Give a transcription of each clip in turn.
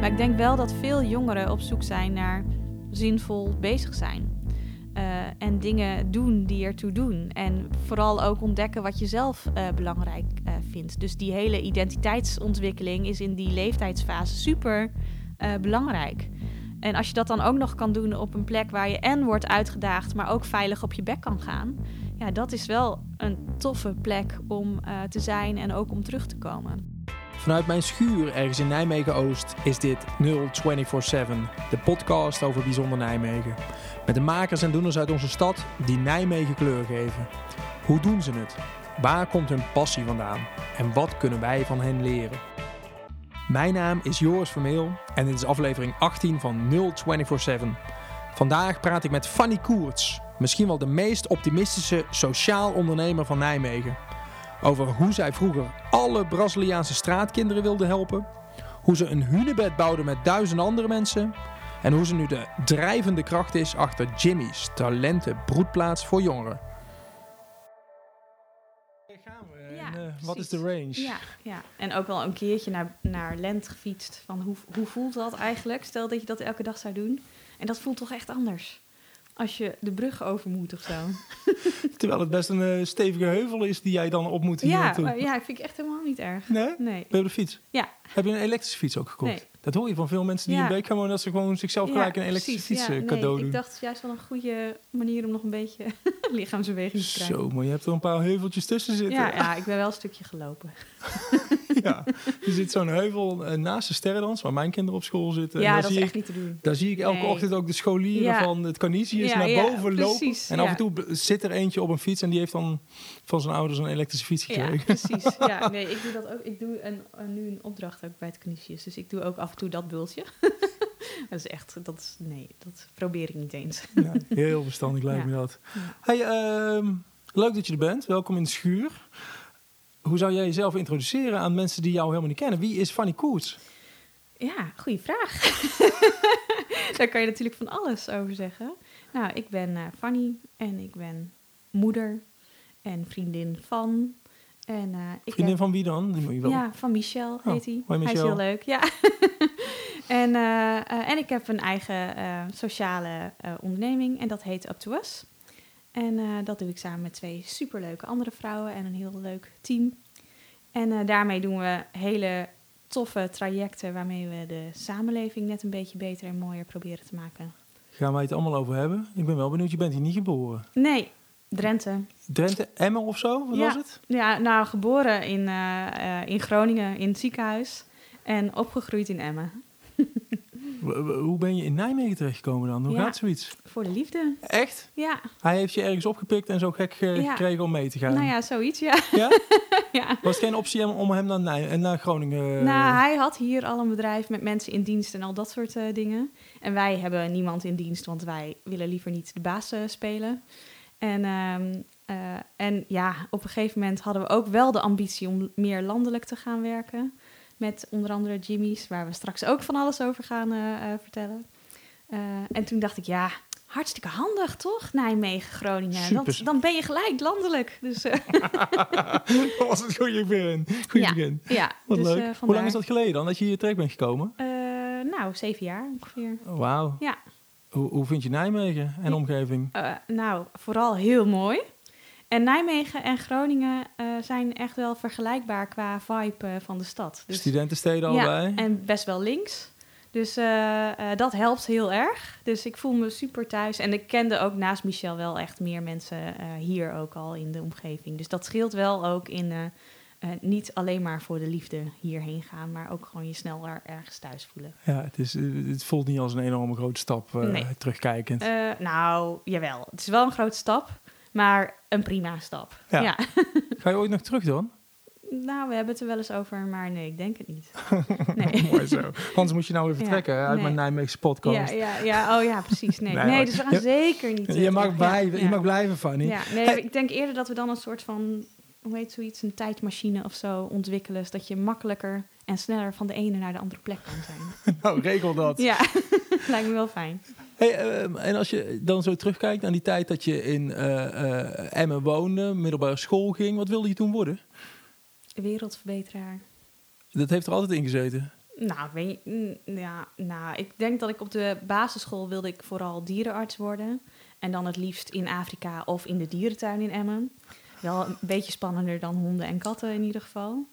Maar ik denk wel dat veel jongeren op zoek zijn naar zinvol bezig zijn. Uh, en dingen doen die ertoe doen. En vooral ook ontdekken wat je zelf uh, belangrijk uh, vindt. Dus die hele identiteitsontwikkeling is in die leeftijdsfase super belangrijk. En als je dat dan ook nog kan doen op een plek waar je en wordt uitgedaagd, maar ook veilig op je bek kan gaan. Ja, dat is wel een toffe plek om te zijn en ook om terug te komen. Vanuit mijn schuur ergens in Nijmegen-Oost is dit 0247, de podcast over bijzonder Nijmegen. Met de makers en doeners uit onze stad die Nijmegen kleur geven. Hoe doen ze het? Waar komt hun passie vandaan? En wat kunnen wij van hen leren? Mijn naam is Joris Vermeel en dit is aflevering 18 van 0247. Vandaag praat ik met Fanny Koerts, misschien wel de meest optimistische sociaal ondernemer van Nijmegen over hoe zij vroeger alle Braziliaanse straatkinderen wilde helpen, hoe ze een hunebed bouwde met duizend andere mensen en hoe ze nu de drijvende kracht is achter Jimmy's talenten broedplaats voor jongeren. Gaan we. Ja, en, uh, wat is de range? Ja, ja, en ook wel een keertje naar, naar Lent gefietst. Van hoe, hoe voelt dat eigenlijk? Stel dat je dat elke dag zou doen. En dat voelt toch echt anders als je de brug over moet of zo. Terwijl het best een uh, stevige heuvel is die jij dan op moet ja. Uh, ja, vind ik echt helemaal niet erg. Nee? Nee. Ben je op de fiets? Ja. Heb je een elektrische fiets ook gekocht? Nee. Dat hoor je van veel mensen die Ja. in Beek gaan wonen... dat ze gewoon zichzelf gelijk een elektrische precies. fiets Ja, eh, nee, cadeau doen. Ik dacht het is juist wel een goede manier om nog een beetje lichaamsbeweging te krijgen. Zo, maar je hebt er een paar heuveltjes tussen zitten. Ja, ja, ik ben wel een stukje gelopen. Ja. Er zit zo'n heuvel eh, naast de sterrendans... waar mijn kinderen op school zitten. En ja, daar dat zie is ik, echt niet te doen. Daar zie ik elke Nee. ochtend ook de scholieren van het Canisius naar boven lopen. En af en toe zit er eentje op een fiets... en die heeft dan van zijn ouders een elektrische fiets Ja, gekregen. precies. Ja, nee, ik doe dat ook. Ik doe een, een- nu een opdracht ook bij het Canisius. Dus ik doe ook af en toe dat bultje. dat is echt, dat is, nee, dat probeer ik niet eens. Ja, heel verstandig lijkt Ja. me dat. Ja. Hey, ehm, leuk dat je er bent. Welkom in de schuur. Hoe zou jij jezelf introduceren aan mensen die jou helemaal niet kennen? Wie is Fanny Koets? Ja, goede vraag. Daar kan je natuurlijk van alles over zeggen. Nou, ik ben eh, Fanny en ik ben moeder en vriendin van. En, eh, ik Vriendin heb- van wie dan? Die moet je wel- Ja, van Michel Oh, heet hij. Hij is heel leuk, ja. en, eh, eh, en ik heb een eigen sociale onderneming en dat heet Up to Us. En dat doe ik samen met twee superleuke andere vrouwen en een heel leuk team. En daarmee doen we hele toffe trajecten waarmee we de samenleving net een beetje beter en mooier proberen te maken. Gaan wij het allemaal over hebben? Ik ben wel benieuwd. Je bent hier niet geboren. Nee, Drenthe. Drenthe, Emmen of zo? Wat Ja. was het? Ja, nou, geboren in, eh, eh, in Groningen in het ziekenhuis en opgegroeid in Emmen. Hoe ben je in Nijmegen terechtgekomen dan? Hoe Ja. gaat zoiets? Voor de liefde. Echt? Ja, Hij heeft je ergens opgepikt en zo gek eh, Ja. gekregen om mee te gaan. nou ja, zoiets, ja. Ja? ja. Was geen optie om- hem naar, Nij en naar Groningen... Nou, hij had hier al een bedrijf met mensen in dienst en al dat soort dingen. En wij hebben niemand in dienst, want wij willen liever niet de baas spelen. En, ehm, eh, en ja, op een gegeven moment hadden we ook wel de ambitie om meer landelijk te gaan werken. Met onder andere Jimmy's, waar we straks ook van alles over gaan eh, eh, vertellen. En toen dacht ik, ja, hartstikke handig toch? Nijmegen, Groningen. Dat, dan ben je gelijk landelijk. Dus eh, dat was het goede begin. Goeie Ja. begin. ja, Wat dus, leuk. Hoe lang is dat geleden dan dat je hier terecht bent gekomen? Nou, zeven jaar ongeveer. Oh, Wauw. Ja. Hoe, hoe vind je Nijmegen en Ja. omgeving? Eh, nou, vooral heel mooi. En Nijmegen en Groningen eh, zijn echt wel vergelijkbaar qua vibe eh, van de stad. Dus, Studentensteden ja, allebei? en best wel links. Dus dat helpt heel erg. Dus ik voel me super thuis. En ik kende ook naast Michel wel echt meer mensen hier ook al in de omgeving. Dus dat scheelt wel ook in eh, niet alleen maar voor de liefde hierheen gaan, maar ook gewoon je snel er ergens thuis voelen. Ja, het, is, eh, het voelt niet als een enorme grote stap Nee. terugkijkend. Nou, jawel. Het is wel een grote stap, maar een prima stap. Ja. ja. Ga je ooit nog terug dan? Nou, we hebben het er wel eens over, maar nee, ik denk het niet. Nee. Mooi zo. Anders moet je nou even Ja, vertrekken uit nee. mijn Nijmeegse podcast. Ja, ja, ja, oh ja, precies. Nee, Nee, dus we gaan zeker niet. je, mag blijven, je mag blijven, Fanny. Ja, nee, Hey. ik denk eerder dat we dan een soort van, hoe heet zoiets, een tijdmachine of zo ontwikkelen, zodat je makkelijker en sneller van de ene naar de andere plek kan zijn. Nou, regel dat. ja, lijkt me wel fijn. Hey, ehm, en als je dan zo terugkijkt naar die tijd dat je in eh, eh, Emmen woonde, middelbare school ging, wat wilde je toen worden? Wereldverbeteraar. Dat heeft er altijd in gezeten. Nou, weet je, ja, nou, ik denk dat ik op de basisschool wilde ik vooral dierenarts worden. En dan het liefst in Afrika of in de dierentuin in Emmen. Wel een beetje spannender dan honden en katten in ieder geval.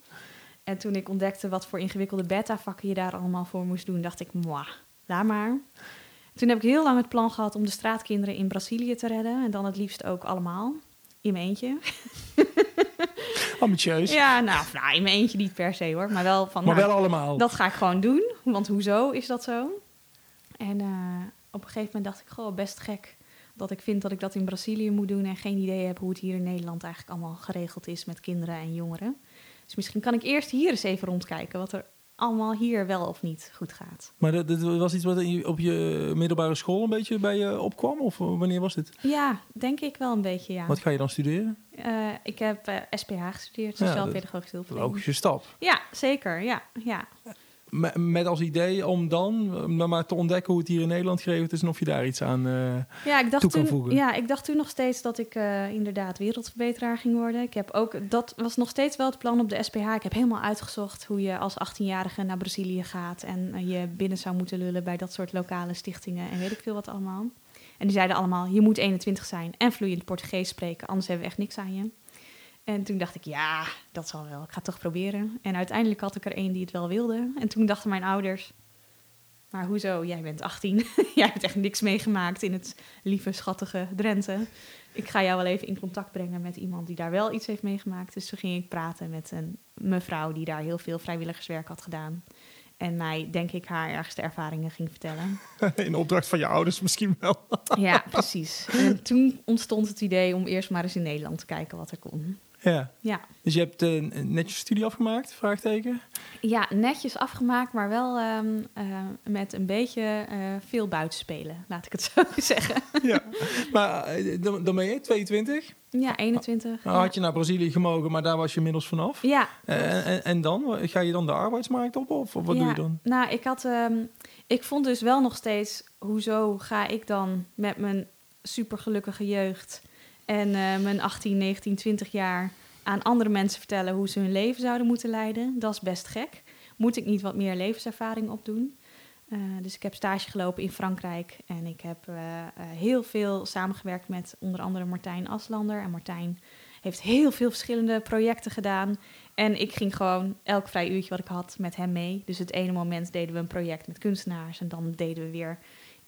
En toen ik ontdekte wat voor ingewikkelde beta-vakken je daar allemaal voor moest doen, dacht ik, mwah, laat maar. Toen heb ik heel lang het plan gehad om de straatkinderen in Brazilië te redden. En dan het liefst ook allemaal. In mijn eentje. Ambitieus. Ja, nou, nou, in mijn eentje niet per se hoor. Maar wel van, Maar nou, wel allemaal. dat ga ik gewoon doen. Want hoezo is dat zo? En eh, op een gegeven moment dacht ik, goh, best gek dat ik vind dat ik dat in Brazilië moet doen en geen idee heb hoe het hier in Nederland eigenlijk allemaal geregeld is met kinderen en jongeren. Dus misschien kan ik eerst hier eens even rondkijken wat er allemaal hier wel of niet goed gaat. Maar dat, dat was iets wat op je middelbare school een beetje bij je opkwam? Of eh, wanneer was dit? Ja, denk ik wel een beetje, ja. Wat ga je dan studeren? Eh, ik heb eh, SPH gestudeerd, Ja, Sociaal-Pedagogische Hulpverlening. Logische stap. Ja, zeker, ja. ja. Me- Met als idee om dan maar te ontdekken hoe het hier in Nederland geregeld is en of je daar iets aan. eh, Ja, ik toe dacht kan toen, voegen. ja, ik dacht toen nog steeds dat ik eh, inderdaad wereldverbeteraar ging worden. Ik heb ook, dat was nog steeds wel het plan op de SPH. Ik heb helemaal uitgezocht hoe je als 18-jarige naar Brazilië gaat en eh, je binnen zou moeten lullen bij dat soort lokale stichtingen en weet ik veel wat allemaal. En die zeiden allemaal, je moet 21 zijn en vloeiend Portugees spreken, anders hebben we echt niks aan je. En toen dacht ik, ja, dat zal wel. Ik ga het toch proberen. En uiteindelijk had ik er één die het wel wilde. En toen dachten mijn ouders, maar hoezo? Jij bent 18. Jij hebt echt niks meegemaakt in het lieve, schattige Drenthe. Ik ga jou wel even in contact brengen met iemand die daar wel iets heeft meegemaakt. Dus toen ging ik praten met een mevrouw die daar heel veel vrijwilligerswerk had gedaan. En mij, denk ik, haar ergste ervaringen ging vertellen. in opdracht van je ouders misschien wel. Ja, precies. En toen ontstond het idee om eerst maar eens in Nederland te kijken wat er kon. Ja. Ja, Dus je hebt eh, netjes studie afgemaakt? Vraagteken. ja netjes afgemaakt, maar wel ehm, eh, met een beetje eh, veel buitenspelen, laat ik het zo zeggen. ja. Maar dan, dan ben je 22. Ja, 21. Nou, ja. had je naar Brazilië gemogen, maar daar was je inmiddels vanaf. Ja, en, en dan? Ga je dan de arbeidsmarkt op? Of wat doe je dan? Nou, ik had, ehm, ik vond dus wel nog steeds, hoezo ga ik dan met mijn supergelukkige jeugd en eh, mijn 18, 19, 20 jaar aan andere mensen vertellen hoe ze hun leven zouden moeten leiden? Dat is best gek. Moet ik niet wat meer levenservaring opdoen? Eh, dus ik heb stage gelopen in Frankrijk en ik heb eh, heel veel samengewerkt met onder andere Martijn Aslander. En Martijn heeft heel veel verschillende projecten gedaan. En ik ging gewoon elk vrij uurtje wat ik had met hem mee. Dus het ene moment deden we een project met kunstenaars. En dan deden we weer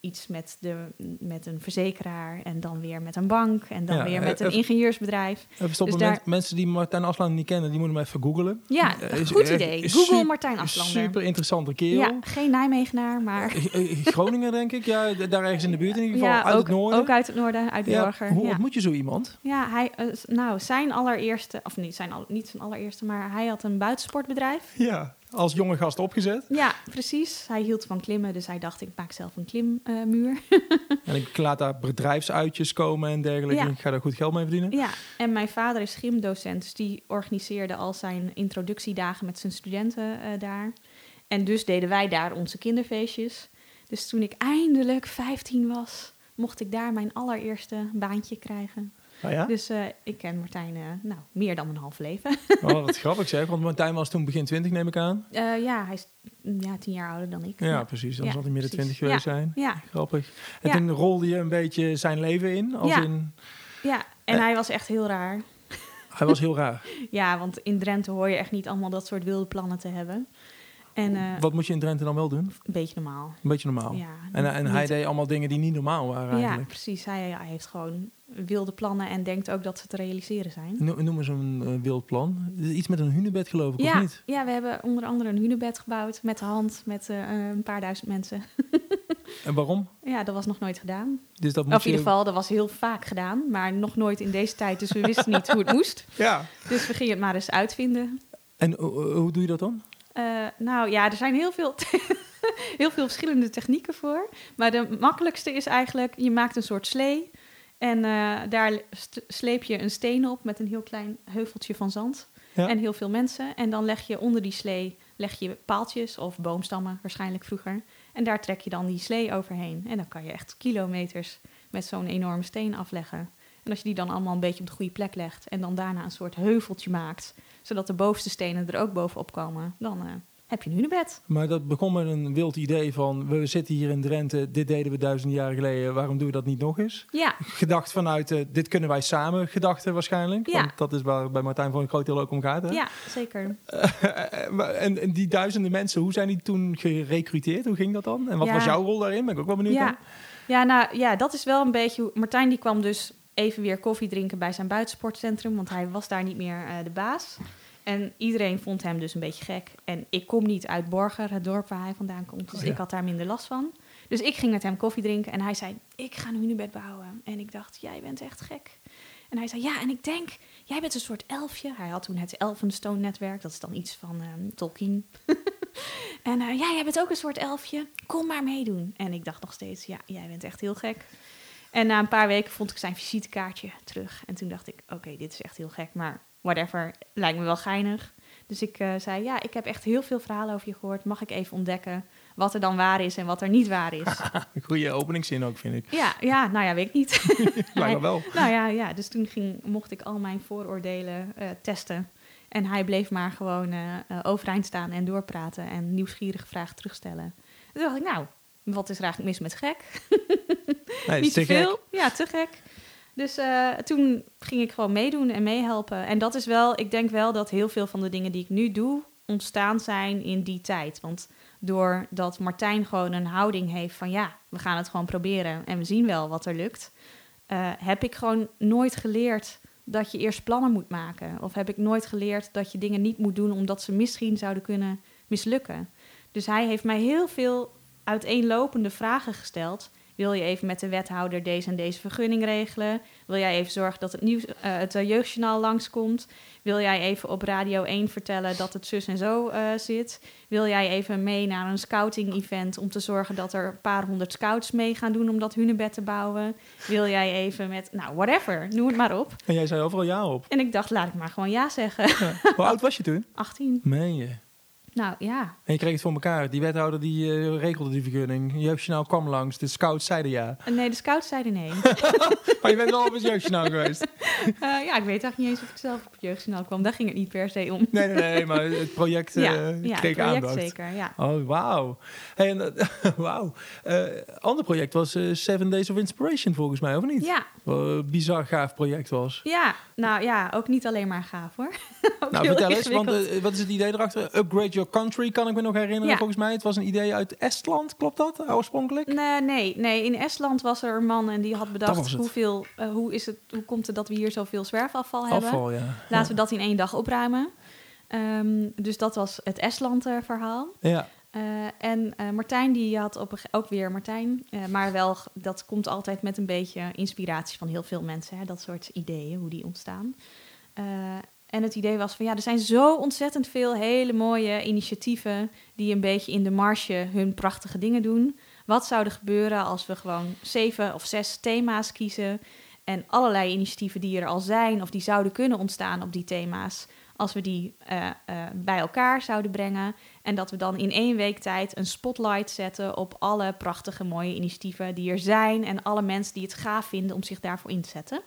iets met, de, met een verzekeraar. En dan weer met een bank. En dan Ja, weer eh, met een even- ingenieursbedrijf. Even stoppen. Dus daar- mensen die Martijn Aslan niet kennen, die moeten hem even googlen. Ja, Eh, is- goed eh, idee. is Google super- Martijn Aslander. Super interessante kerel. Ja, geen Nijmegenaar, maar Eh, eh, Groningen, denk ik. Ja, daar ergens in de buurt in ieder geval. ja, uit ook, het noorden. ook uit het noorden, uit ja, Burger. hoe ja. ontmoet je zo iemand? Ja, hij, eh, nou, zijn allereerste, of niet zijn, al, niet zijn allereerste, maar hij had een buitensportbedrijf. Ja, als jonge gast opgezet. Ja, precies. Hij hield van klimmen, dus hij dacht, ik maak zelf een klimmuur. En ik laat daar bedrijfsuitjes komen en dergelijke. Ja. En ik ga daar goed geld mee verdienen. ja, en mijn vader is gymdocent, dus die organiseerde al zijn introductiedagen met zijn studenten eh, daar. En dus deden wij daar onze kinderfeestjes. Dus toen ik eindelijk 15 was, mocht ik daar mijn allereerste baantje krijgen. Nou ja? Dus eh, ik ken Martijn, eh, nou, meer dan een half leven. Oh, wat grappig zeg. Want Martijn was toen begin 20, neem ik aan. Eh, ja, hij is mm, ja, tien jaar ouder dan ik. Ja, precies. Dan Ja, zal hij midden. 20 geweest zijn. Ja, Grappig. En toen rolde je een beetje zijn leven in. Als Ja. in ja. en hij was echt heel raar. hij was heel raar. Ja, want in Drenthe hoor je echt niet allemaal dat soort wilde plannen te hebben. En eh, Wat moet je in Drenthe dan wel doen? een beetje normaal. Een beetje normaal. Ja, En, en hij deed allemaal dingen die niet normaal waren Ja, eigenlijk. precies. Hij, hij heeft gewoon wilde plannen en denkt ook dat ze te realiseren zijn. No- Noem eens een eh, wild plan. Iets met een hunebed geloof ik, of Ja, niet? ja, we hebben onder andere een hunebed gebouwd met de hand, met eh, een paar duizend mensen. En waarom? Ja, dat was nog nooit gedaan. Dus dat Of in ieder geval, dat was heel vaak gedaan, maar nog nooit in deze tijd. Dus we wisten niet hoe het moest. Ja. Dus we gingen het maar eens uitvinden. En hoe doe je dat dan? Eh, nou ja, er zijn heel veel, heel veel verschillende technieken voor. Maar de makkelijkste is eigenlijk, je maakt een soort slee. En eh, daar sleep je een steen op met een heel klein heuveltje van zand. Ja. En heel veel mensen. En dan leg je onder die slee leg je paaltjes of boomstammen, waarschijnlijk vroeger. En daar trek je dan die slee overheen. En dan kan je echt kilometers met zo'n enorme steen afleggen. En als je die dan allemaal een beetje op de goede plek legt... en dan daarna een soort heuveltje maakt... zodat de bovenste stenen er ook bovenop komen... dan eh, heb je een hunebed. Maar dat begon met een wild idee van... we zitten hier in Drenthe, dit deden we duizenden jaren geleden... waarom doe je dat niet nog eens? Ja, Gedacht vanuit, eh, dit kunnen wij samen, gedachten waarschijnlijk. Ja. Want dat is waar bij Martijn voor een groot deel ook om gaat. Hè? ja zeker. Maar- en, en die duizenden mensen, hoe zijn die toen gerecruiteerd? Hoe ging dat dan? En wat Ja. was jouw rol daarin? Ben ik ook wel benieuwd Ja. Ja, nou ja, dat is wel een beetje. Martijn die kwam dus even weer koffie drinken bij zijn buitensportcentrum, want hij was daar niet meer eh, de baas. En iedereen vond hem dus een beetje gek. En ik kom niet uit Borger, het dorp waar hij vandaan komt. Dus Oh ja. ik had daar minder last van. Dus ik ging met hem koffie drinken en hij zei: Ik ga een hunebed bouwen. En ik dacht: Jij bent echt gek. En hij zei: Ja, en ik denk, jij bent een soort elfje. Hij had toen het Elfenstone-netwerk, dat is dan iets van ehm, Tolkien. en eh, ja, jij bent ook een soort elfje. Kom maar meedoen. En ik dacht nog steeds: Ja, jij bent echt heel gek. En na een paar weken vond ik zijn visitekaartje terug. En toen dacht ik: Oké, dit is echt heel gek, maar whatever, lijkt me wel geinig. Dus ik eh, zei: Ja, ik heb echt heel veel verhalen over je gehoord. Mag ik even ontdekken wat er dan waar is en wat er niet waar is? Een goede openingszin ook, vind ik. ja, ja, nou ja, weet ik niet. Lijkt wel. Nou ja, ja dus toen ging, mocht ik al mijn vooroordelen eh, testen. En hij bleef maar gewoon eh, overeind staan en doorpraten en nieuwsgierige vragen terugstellen. En toen dacht ik, nou, wat is er eigenlijk mis met gek? Nee, Niet te gek. veel. Ja, te gek. Dus eh, toen ging ik gewoon meedoen en meehelpen. En dat is wel, ik denk wel dat heel veel van de dingen die ik nu doe, ontstaan zijn in die tijd. Want doordat Martijn gewoon een houding heeft van ja, we gaan het gewoon proberen en we zien wel wat er lukt, eh, heb ik gewoon nooit geleerd dat je eerst plannen moet maken. Of heb ik nooit geleerd dat je dingen niet moet doen omdat ze misschien zouden kunnen mislukken. Dus hij heeft mij heel veel uiteenlopende vragen gesteld. Wil je even met de wethouder deze en deze vergunning regelen? Wil jij even zorgen dat het, nieuws, eh, het eh, jeugdjournaal langskomt? Wil jij even op Radio 1 vertellen dat het zus en zo eh, zit? Wil jij even mee naar een scouting-event om te zorgen dat er een paar honderd scouts mee gaan doen om dat hunebed te bouwen? Wil jij even met, nou, whatever, noem het maar op. En jij zei overal ja op. En ik dacht, laat ik maar gewoon ja zeggen. Hoe oud was je toen? 18. Meen je? Nou ja, En je kreeg het voor elkaar. Die wethouder die eh, regelde die vergunning. Jeugdjournaal kwam langs. De scouts zeiden ja. Eh, nee, de scouts zeiden nee. Maar je bent wel op het jeugdjournaal geweest. Eh, ja, ik weet eigenlijk niet eens of ik zelf op het jeugdjournaal kwam. Daar ging het niet per se om. Nee, nee, nee. Maar het project eh ja, ja, kreeg het project aandacht. zeker, ja. Oh, wauw. Hey, en, wauw. Ander project was Seven Days of Inspiration volgens mij, of niet? Ja, Wat bizar gaaf project was. ja, nou ja, ook niet alleen maar gaaf hoor. Nou, vertel eens, want wat is het idee erachter? Upgrade Your Country, kan ik me nog herinneren Ja. volgens mij. Het was een idee uit Estland, klopt dat oorspronkelijk? Nee, nee, nee, in Estland was er een man en die had bedacht hoeveel, eh, hoe, is het, hoe komt het dat we hier zoveel zwerfafval hebben. Afval, ja. Laten we dat in één dag opruimen. Ehm, dus dat was het Estland-verhaal. Ja, Eh, en eh, Martijn, die had op ook weer Martijn, eh, maar wel, dat komt altijd met een beetje inspiratie van heel veel mensen, hè, dat soort ideeën, hoe die ontstaan. En het idee was van ja, er zijn zo ontzettend veel hele mooie initiatieven die een beetje in de marge hun prachtige dingen doen. Wat zou er gebeuren als we gewoon zeven of zes thema's kiezen en allerlei initiatieven die er al zijn of die zouden kunnen ontstaan op die thema's, als we die eh, eh, bij elkaar zouden brengen en dat we dan in één week tijd een spotlight zetten op alle prachtige mooie initiatieven die er zijn en alle mensen die het gaaf vinden om zich daarvoor in te zetten.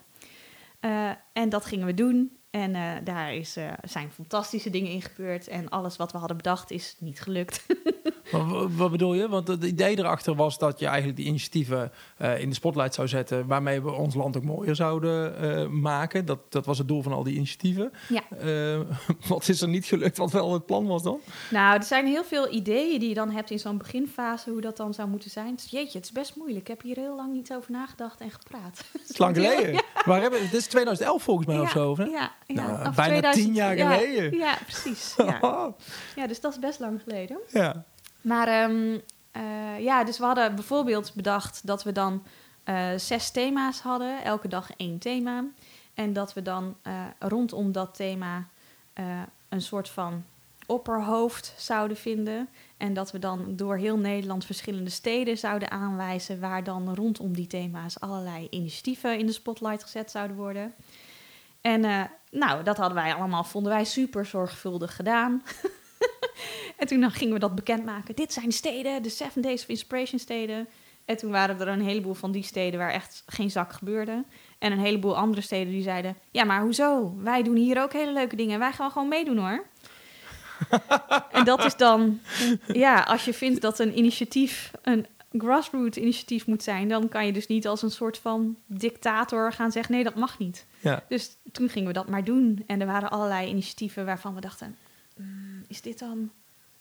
Eh, en dat gingen we doen. En eh, daar is, eh, zijn fantastische dingen in gebeurd. En alles wat we hadden bedacht is niet gelukt. maar wat bedoel je? Want het idee erachter was dat je eigenlijk die initiatieven eh, in de spotlight zou zetten... waarmee we ons land ook mooier zouden eh, maken. Dat, dat was het doel van al die initiatieven. Ja. Eh, wat is er niet gelukt? Wat wel het plan was dan? nou, er zijn heel veel ideeën die je dan hebt in zo'n beginfase, hoe dat dan zou moeten zijn. Dus jeetje, het is best moeilijk. Ik heb hier heel lang niet over nagedacht en gepraat. Het is lang geleden. Waar hebben? Het is 2011 volgens mij ja, of zo. Hè? Ja, ja. Nou, bijna tien jaar ja, geleden. Ja, precies. Ja. ja, dus dat is best lang geleden. ja. Maar ehm, eh, ja, dus we hadden bijvoorbeeld bedacht dat we dan eh, zes thema's hadden, elke dag één thema. En dat we dan eh, rondom dat thema een soort van opperhoofd zouden vinden. En dat we dan door heel Nederland verschillende steden zouden aanwijzen, waar dan rondom die thema's allerlei initiatieven in de spotlight gezet zouden worden. En nou, dat hadden wij allemaal, vonden wij super zorgvuldig gedaan. En toen gingen we dat bekendmaken. Dit zijn de steden, de Seven Days of Inspiration steden. En toen waren er een heleboel van die steden waar echt geen zak gebeurde. En een heleboel andere steden die zeiden... Ja, maar hoezo? Wij doen hier ook hele leuke dingen. Wij gaan gewoon meedoen hoor. en dat is dan, ja, als je vindt dat een initiatief een grassroots initiatief moet zijn, dan kan je dus niet als een soort van dictator gaan zeggen: nee, dat mag niet. Ja. Dus toen gingen we dat maar doen. En er waren allerlei initiatieven waarvan we dachten: "Mm, is, dit dan,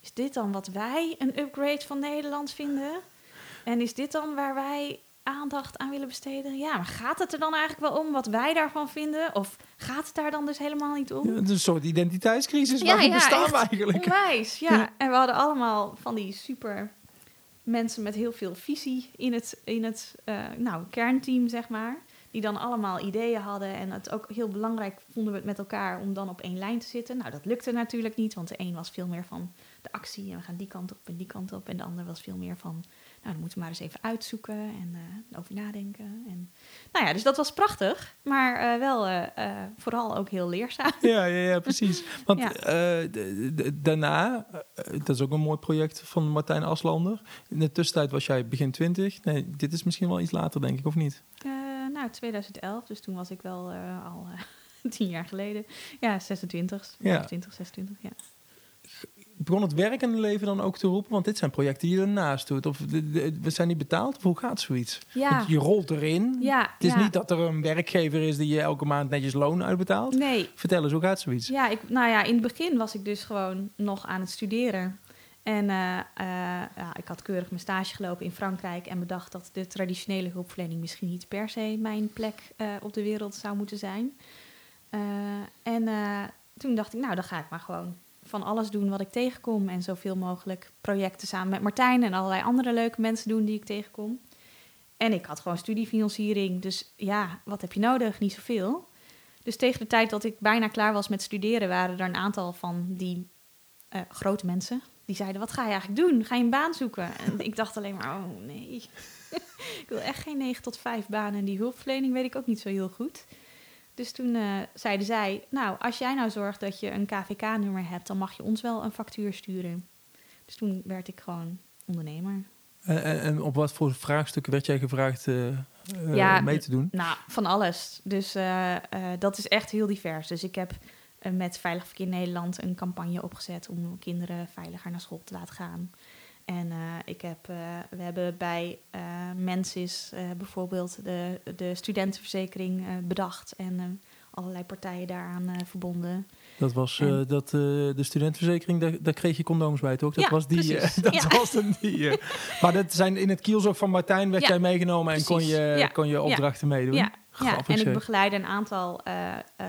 is dit dan wat wij een upgrade van Nederland vinden? En is dit dan waar wij aandacht aan willen besteden? Ja, maar gaat het er dan eigenlijk wel om wat wij daarvan vinden? Of gaat het daar dan dus helemaal niet om? Het is een soort identiteitscrisis. Ja, Waarom ja, bestaan we eigenlijk? Onwijs, ja. Ja. En we hadden allemaal van die super mensen met heel veel visie in het, in het eh, nou, kernteam, zeg maar. Die dan allemaal ideeën hadden. En het ook heel belangrijk vonden we het met elkaar om dan op één lijn te zitten. Nou, dat lukte natuurlijk niet, want de een was veel meer van de actie. En we gaan die kant op en die kant op. En de ander was veel meer van, nou, dan moeten we maar eens even uitzoeken en eh, over nadenken. En, nou ja, dus dat was prachtig. Maar eh, wel eh, vooral ook heel leerzaam. Ja, ja, ja, precies. Want Ja. daarna, dat is ook een mooi project van Martijn Aslander. In de tussentijd was jij begin 20. Nee, dit is misschien wel iets later, denk ik, of niet? Nou, 2011, dus toen was ik wel al tien jaar geleden. Ja, 26, Ja. 25, 26, ja. Begon het werkende leven dan ook te roepen? Want dit zijn projecten die je ernaast doet. Of we zijn niet betaald? Of hoe gaat zoiets? Ja, Want je rolt erin. ja, Het is ja. niet dat er een werkgever is die je elke maand netjes loon uitbetaalt. Nee, Vertel eens, hoe gaat zoiets? ja, ik, nou ja, in het begin was ik dus gewoon nog aan het studeren. En eh, eh, ja, ik had keurig mijn stage gelopen in Frankrijk en bedacht dat de traditionele hulpverlening misschien niet per se mijn plek eh, op de wereld zou moeten zijn. En toen dacht ik, nou, dan ga ik maar gewoon van alles doen wat ik tegenkom. En zoveel mogelijk projecten samen met Martijn en allerlei andere leuke mensen doen die ik tegenkom. En ik had gewoon studiefinanciering. Dus ja, wat heb je nodig? Niet zoveel. Dus tegen de tijd dat ik bijna klaar was met studeren, waren er een aantal van die eh, grote mensen. Die zeiden, wat ga je eigenlijk doen? Ga je een baan zoeken? En ik dacht alleen maar, oh nee. ik wil echt geen 9 tot 5 banen. En die hulpverlening weet ik ook niet zo heel goed. Dus toen eh, zeiden zij, nou, als jij nou zorgt dat je een KVK-nummer hebt, dan mag je ons wel een factuur sturen. Dus toen werd ik gewoon ondernemer. En, en, en op wat voor vraagstukken werd jij gevraagd Ja, mee te doen? Nou, van alles. Dus dat is echt heel divers. Dus ik heb met Veilig Verkeer Nederland een campagne opgezet om kinderen veiliger naar school te laten gaan. En eh, ik heb, eh, we hebben bij eh, Mensis bijvoorbeeld de, de studentenverzekering bedacht en allerlei partijen daaraan verbonden. Dat was En- dat, de studentenverzekering, daar, daar kreeg je condooms bij, toch? Dat Ja, was die. dat Ja. was hem die. maar dat zijn in het kielzog van Martijn werd Ja, jij meegenomen en kon je, kon je opdrachten meedoen. Ja, ja, Grappig, en ik zeg. begeleide een aantal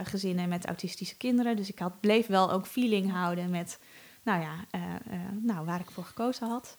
gezinnen met autistische kinderen. Dus ik had, bleef wel ook feeling houden met, nou ja, eh, eh, nou, waar ik voor gekozen had.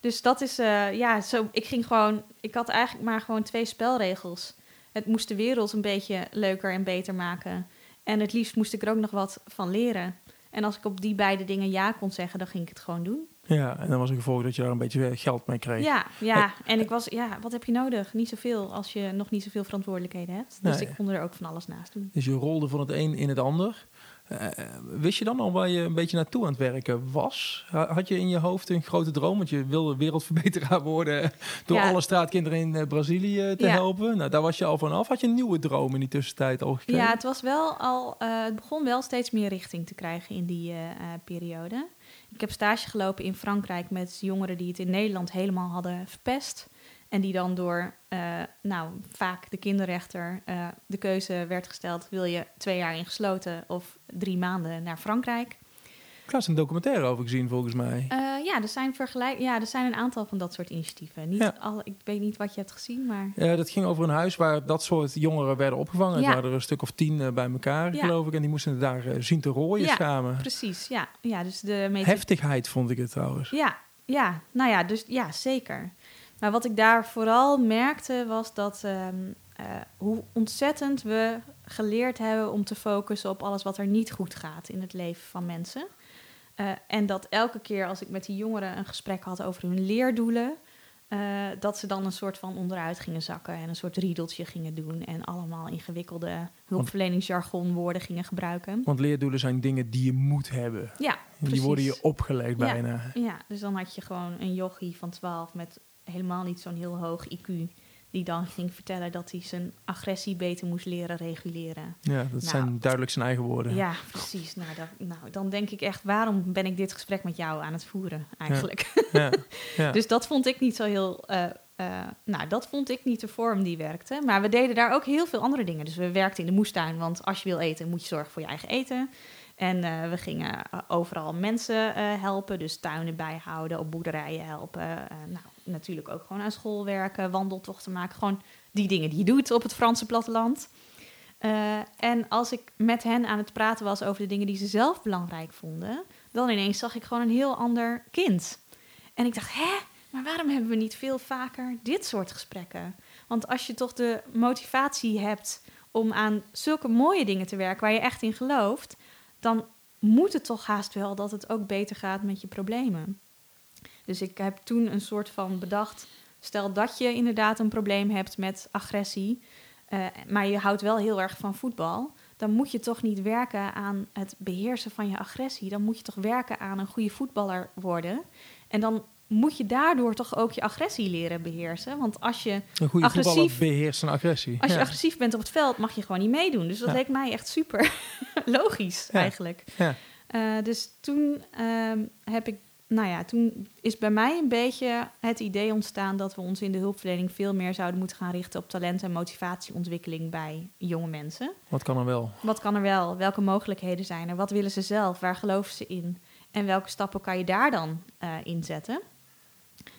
Dus dat is, eh, ja, zo, ik ging gewoon, ik had eigenlijk maar gewoon twee spelregels. Het moest de wereld een beetje leuker en beter maken. En het liefst moest ik er ook nog wat van leren. En als ik op die beide dingen ja kon zeggen, dan ging ik het gewoon doen. Ja, en dan was het gevolg dat je daar een beetje geld mee kreeg. Ja, ja. En ik was, ja, wat heb je nodig? Niet zoveel als je nog niet zoveel verantwoordelijkheden hebt. Dus Nee. ik kon er ook van alles naast doen. Dus je rolde van het een in het ander. Eh, wist je dan al waar je een beetje naartoe aan het werken was? Ha- Had je in je hoofd een grote droom? Want je wilde wereldverbeteraar worden door Ja. alle straatkinderen in eh, Brazilië te Ja. helpen. Nou, daar was je al vanaf. Had je een nieuwe droom in die tussentijd al gekregen? Ja, het was wel al. eh, het begon wel steeds meer richting te krijgen in die eh, eh, periode. Ik heb stage gelopen in Frankrijk met jongeren die het in Nederland helemaal hadden verpest. En die dan door, eh, nou, vaak de kinderrechter eh, de keuze werd gesteld: wil je twee jaar ingesloten of drie maanden naar Frankrijk? Ik las een documentaire over gezien, volgens mij. Eh, ja, er zijn vergelijk, ja, er zijn een aantal van dat soort initiatieven. Niet Ja. alle, ik weet niet wat je hebt gezien, maar Ja, dat ging over een huis waar dat soort jongeren werden opgevangen. Ja. Er waren er een stuk of tien eh, bij elkaar, Ja. geloof ik. En die moesten daar zien te rooien Ja, samen. precies. Ja, ja dus de Heftigheid vond ik het trouwens. Ja, ja, nou ja, dus ja, zeker. Maar wat ik daar vooral merkte was dat ehm, eh, hoe ontzettend we geleerd hebben om te focussen op alles wat er niet goed gaat in het leven van mensen. Eh, en dat elke keer als ik met die jongeren een gesprek had over hun leerdoelen, eh, dat ze dan een soort van onderuit gingen zakken en een soort riedeltje gingen doen en allemaal ingewikkelde hulpverleningsjargonwoorden gingen gebruiken. Want leerdoelen zijn dingen die je moet hebben. Ja, Die worden je precies. opgelegd Ja. bijna. Ja, dus dan had je gewoon een yogi van 12 met helemaal niet zo'n heel hoog IQ. Die dan ging vertellen dat hij zijn agressie beter moest leren reguleren. Ja, dat Nou, zijn duidelijk zijn eigen woorden. Ja, precies. Nou, dat, nou, dan denk ik echt, waarom ben ik dit gesprek met jou aan het voeren eigenlijk? Ja, ja. Dus dat vond ik niet zo heel. eh, eh, nou, dat vond ik niet de vorm die werkte. Maar we deden daar ook heel veel andere dingen. Dus we werkten in de moestuin, want als je wil eten, moet je zorgen voor je eigen eten. En eh, we gingen overal mensen helpen, dus tuinen bijhouden, op boerderijen helpen. Nou, natuurlijk ook gewoon aan school werken, wandeltochten maken. Gewoon die dingen die je doet op het Franse platteland. Eh, en als ik met hen aan het praten was over de dingen die ze zelf belangrijk vonden, dan ineens zag ik gewoon een heel ander kind. En ik dacht, hè, maar waarom hebben we niet veel vaker dit soort gesprekken? Want als je toch de motivatie hebt om aan zulke mooie dingen te werken waar je echt in gelooft, dan moet het toch haast wel dat het ook beter gaat met je problemen. Dus ik heb toen een soort van bedacht, stel dat je inderdaad een probleem hebt met agressie, eh, maar je houdt wel heel erg van voetbal, dan moet je toch niet werken aan het beheersen van je agressie. Dan moet je toch werken aan een goede voetballer worden. En dan moet je daardoor toch ook je agressie leren beheersen. Want als je, Een goede agressief- voetballer beheerst zijn agressie. als je ja. agressief bent op het veld, mag je gewoon niet meedoen. Dus dat Ja. leek mij echt super logisch Ja. eigenlijk. Ja. Eh, dus toen ehm, heb ik, nou ja, toen is bij mij een beetje het idee ontstaan dat we ons in de hulpverlening veel meer zouden moeten gaan richten op talent en motivatieontwikkeling bij jonge mensen. Wat kan er wel? Wat kan er wel? Welke mogelijkheden zijn er? Wat willen ze zelf? Waar geloven ze in? En welke stappen kan je daar dan eh in zetten?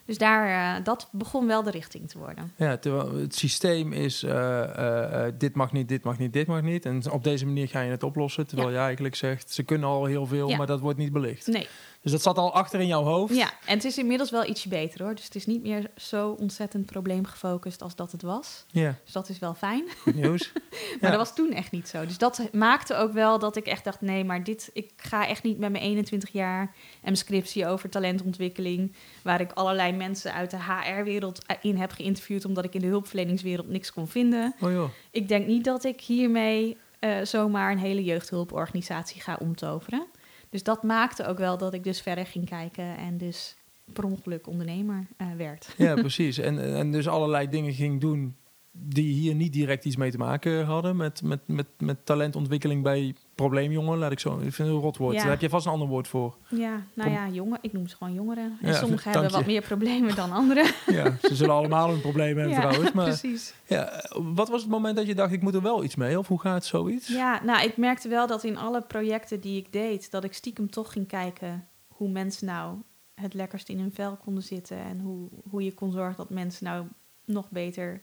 Dus daar, eh, dat begon wel de richting te worden. Ja, terwijl het systeem is eh, eh, dit mag niet, dit mag niet, dit mag niet. En op deze manier ga je het oplossen. Terwijl je eigenlijk zegt, ze kunnen al heel veel, Ja. maar dat wordt niet belicht. Nee, Dus dat zat al achter in jouw hoofd. ja, en het is inmiddels wel ietsje beter hoor. Dus het is niet meer zo ontzettend probleemgefocust als dat het was. Ja, Dus dat is wel fijn. goed nieuws. Maar Ja. dat was toen echt niet zo. Dus dat maakte ook wel dat ik echt dacht: nee, maar dit, ik ga echt niet met mijn 21 jaar en mijn scriptie over talentontwikkeling, waar ik allerlei mensen uit de HR-wereld in heb geïnterviewd, omdat ik in de hulpverleningswereld niks kon vinden. Oh. Ik denk niet dat ik hiermee eh, zomaar een hele jeugdhulporganisatie ga omtoveren. Dus dat maakte ook wel dat ik dus verder ging kijken en dus per ongeluk ondernemer eh, werd. Ja, precies. En, en dus allerlei dingen ging doen die hier niet direct iets mee te maken hadden. Met, met, met, met talentontwikkeling bij probleemjongen. Laat ik zo. Ik vind het een rot woord. Ja. Daar heb je vast een ander woord voor. Ja, nou ja, jongen, ik noem ze gewoon jongeren. En Ja, sommigen hebben wat meer problemen dan anderen. Ja, ze zullen allemaal een probleem hebben ja, trouwens. Maar precies. ja, wat was het moment dat je dacht, ik moet er wel iets mee? Of hoe gaat zoiets? Ja, nou, ik merkte wel dat in alle projecten die ik deed, dat ik stiekem toch ging kijken hoe mensen nou het lekkerst in hun vel konden zitten. En hoe, hoe je kon zorgen dat mensen nou nog beter